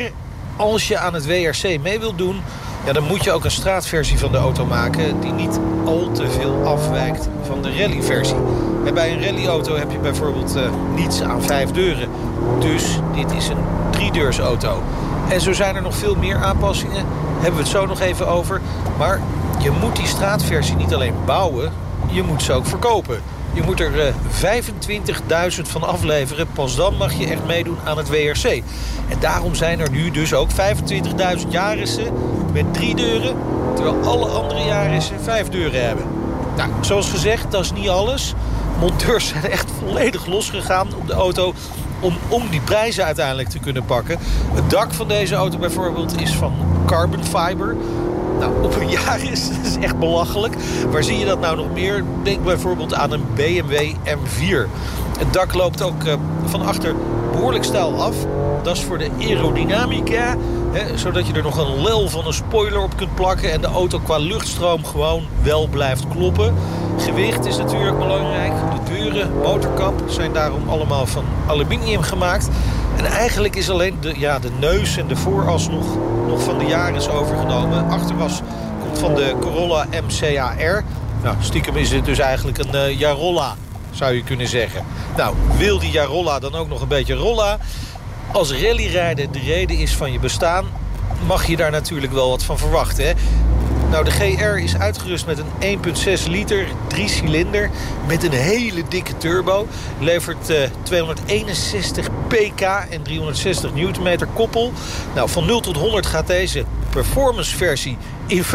als je aan het WRC mee wilt doen... Ja, dan moet je ook een straatversie van de auto maken... die niet al te veel afwijkt van de rallyversie. En bij een rallyauto heb je bijvoorbeeld uh, niets aan vijf deuren. Dus dit is een driedeursauto. En zo zijn er nog veel meer aanpassingen. Hebben we het zo nog even over. Maar je moet die straatversie niet alleen bouwen, je moet ze ook verkopen. Je moet er eh, 25.000 van afleveren. Pas dan mag je echt meedoen aan het WRC. En daarom zijn er nu dus ook 25.000 jarissen met drie deuren... terwijl alle andere jarissen vijf deuren hebben. Nou, zoals gezegd, dat is niet alles. Monteurs zijn echt volledig losgegaan op de auto... Om, om die prijzen uiteindelijk te kunnen pakken. Het dak van deze auto bijvoorbeeld is van carbon fiber... Nou, op een jaar is dat is echt belachelijk. Waar zie je dat nou nog meer? Denk bijvoorbeeld aan een BMW M4. Het dak loopt ook uh, van achter behoorlijk stijl af. Dat is voor de aerodynamica. Hè, zodat je er nog een lel van een spoiler op kunt plakken... en de auto qua luchtstroom gewoon wel blijft kloppen. Gewicht is natuurlijk belangrijk. De deuren, motorkap zijn daarom allemaal van aluminium gemaakt. En eigenlijk is alleen de, ja, de neus en de vooras nog, nog van de jaren is overgenomen. Achteras komt van de Corolla MCAR. Nou, stiekem is dit dus eigenlijk een uh, Jarolla, zou je kunnen zeggen. Nou, wil die Jarolla dan ook nog een beetje rolla? Als rallyrijden de reden is van je bestaan... mag je daar natuurlijk wel wat van verwachten, hè? Nou, de GR is uitgerust met een 1,6 liter, 3 cilinder... met een hele dikke turbo. Levert uh, 261 pk en 360 Nm koppel. Nou, van 0 tot 100 gaat deze performance versie in 5,2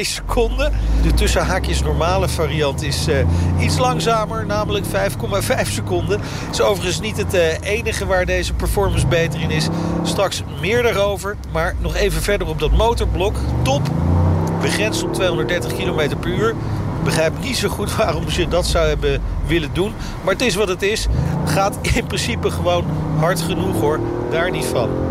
seconden. De tussenhaakjes normale variant is uh, iets langzamer, namelijk 5,5 seconden. Het is overigens niet het uh, enige waar deze performance beter in is. Straks meer daarover, maar nog even verder op dat motorblok. Top, begrensd op 230 km per uur. Ik begrijp niet zo goed waarom ze dat zou hebben willen doen. Maar het is wat het is. Gaat in principe gewoon hard genoeg hoor. Daar niet van.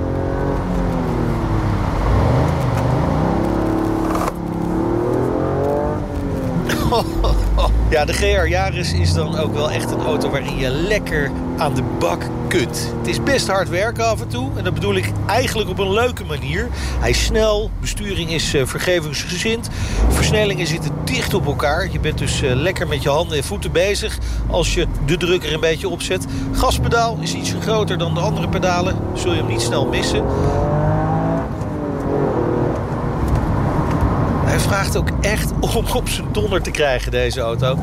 Ja, de GR Yaris is dan ook wel echt een auto waarin je lekker aan de bak kunt. Het is best hard werken af en toe. En dat bedoel ik eigenlijk op een leuke manier. Hij is snel, besturing is uh, vergevingsgezind. Versnellingen zitten dicht op elkaar. Je bent dus uh, lekker met je handen en voeten bezig als je de drukker een beetje opzet. Gaspedaal is iets groter dan de andere pedalen. Zul je hem niet snel missen. Hij vraagt ook echt om op zijn donder te krijgen, deze auto.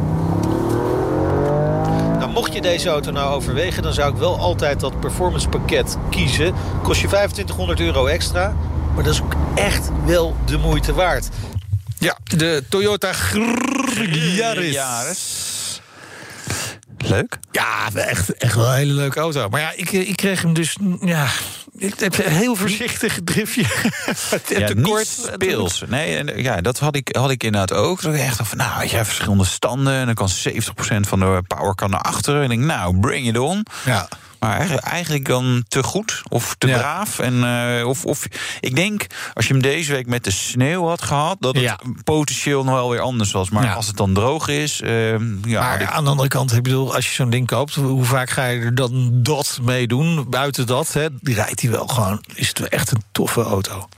Nou, mocht je deze auto nou overwegen... dan zou ik wel altijd dat performance pakket kiezen. Kost je 2500 euro extra. Maar dat is ook echt wel de moeite waard. Ja, de Toyota Yaris. Yaris. Leuk. Ja, echt, echt wel een hele leuke auto. Maar ja, ik, ik kreeg hem dus... Ja, heel voorzichtig driftje. ja, tekort. speels. Nee, en, ja, dat had ik, had ik inderdaad ook. Dat ik echt van, nou, weet je, verschillende standen. En dan kan 70% van de power kan naar achteren. En ik denk, nou, bring it on. Ja. Maar eigenlijk dan te goed of te ja. braaf. En, uh, of, of ik denk, als je hem deze week met de sneeuw had gehad, dat het ja. potentieel nog wel weer anders was. Maar ja. als het dan droog is. Uh, ja, maar ik... aan de andere kant, ik bedoel, als je zo'n ding koopt, hoe vaak ga je er dan dat mee doen? Buiten dat, hè, die rijdt hij wel gewoon. Is het echt een toffe auto.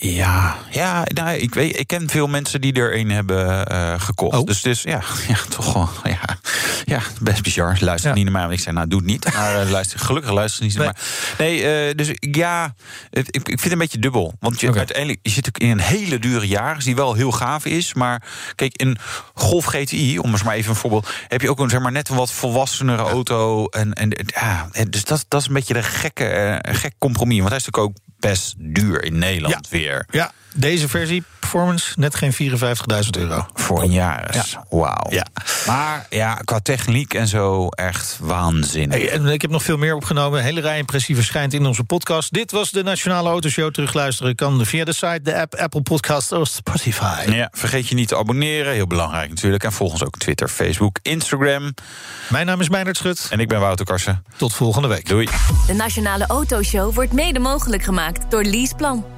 Ja, ja nou, ik, weet, ik ken veel mensen die er een hebben uh, gekocht. Oh. Dus, dus ja, ja, toch wel. Ja, ja best bizar. Luister ja. niet naar mij. Want ik zei, nou, doe het niet. Maar uh, luister, gelukkig luister niet naar mij. Nee, uh, dus ja, het, ik, ik vind het een beetje dubbel. Want je, okay. uiteindelijk je zit ook in een hele dure jaar, die wel heel gaaf is. Maar kijk, in Golf GTI, om eens maar even een voorbeeld, heb je ook een zeg maar net een wat volwassenere ja. auto. En, en ja, dus dat, dat is een beetje de gekke, gek compromis. Want hij is natuurlijk ook best duur in Nederland ja. Ja, deze versie performance net geen 54.000 euro. Voor een jaar. Ja. Wauw. Ja. Maar ja, qua techniek en zo echt waanzinnig. Hey, en ik heb nog veel meer opgenomen. Een hele rij impressie verschijnt in onze podcast. Dit was de Nationale Autoshow. Terugluisteren kan via de site, de app, Apple Podcast of Spotify. Ja, vergeet je niet te abonneren. Heel belangrijk natuurlijk. En volg ons ook Twitter, Facebook, Instagram. Mijn naam is Meijnerd Schut. En ik ben Wouter Karsen. Tot volgende week. Doei. De Nationale Autoshow wordt mede mogelijk gemaakt door Leaseplan.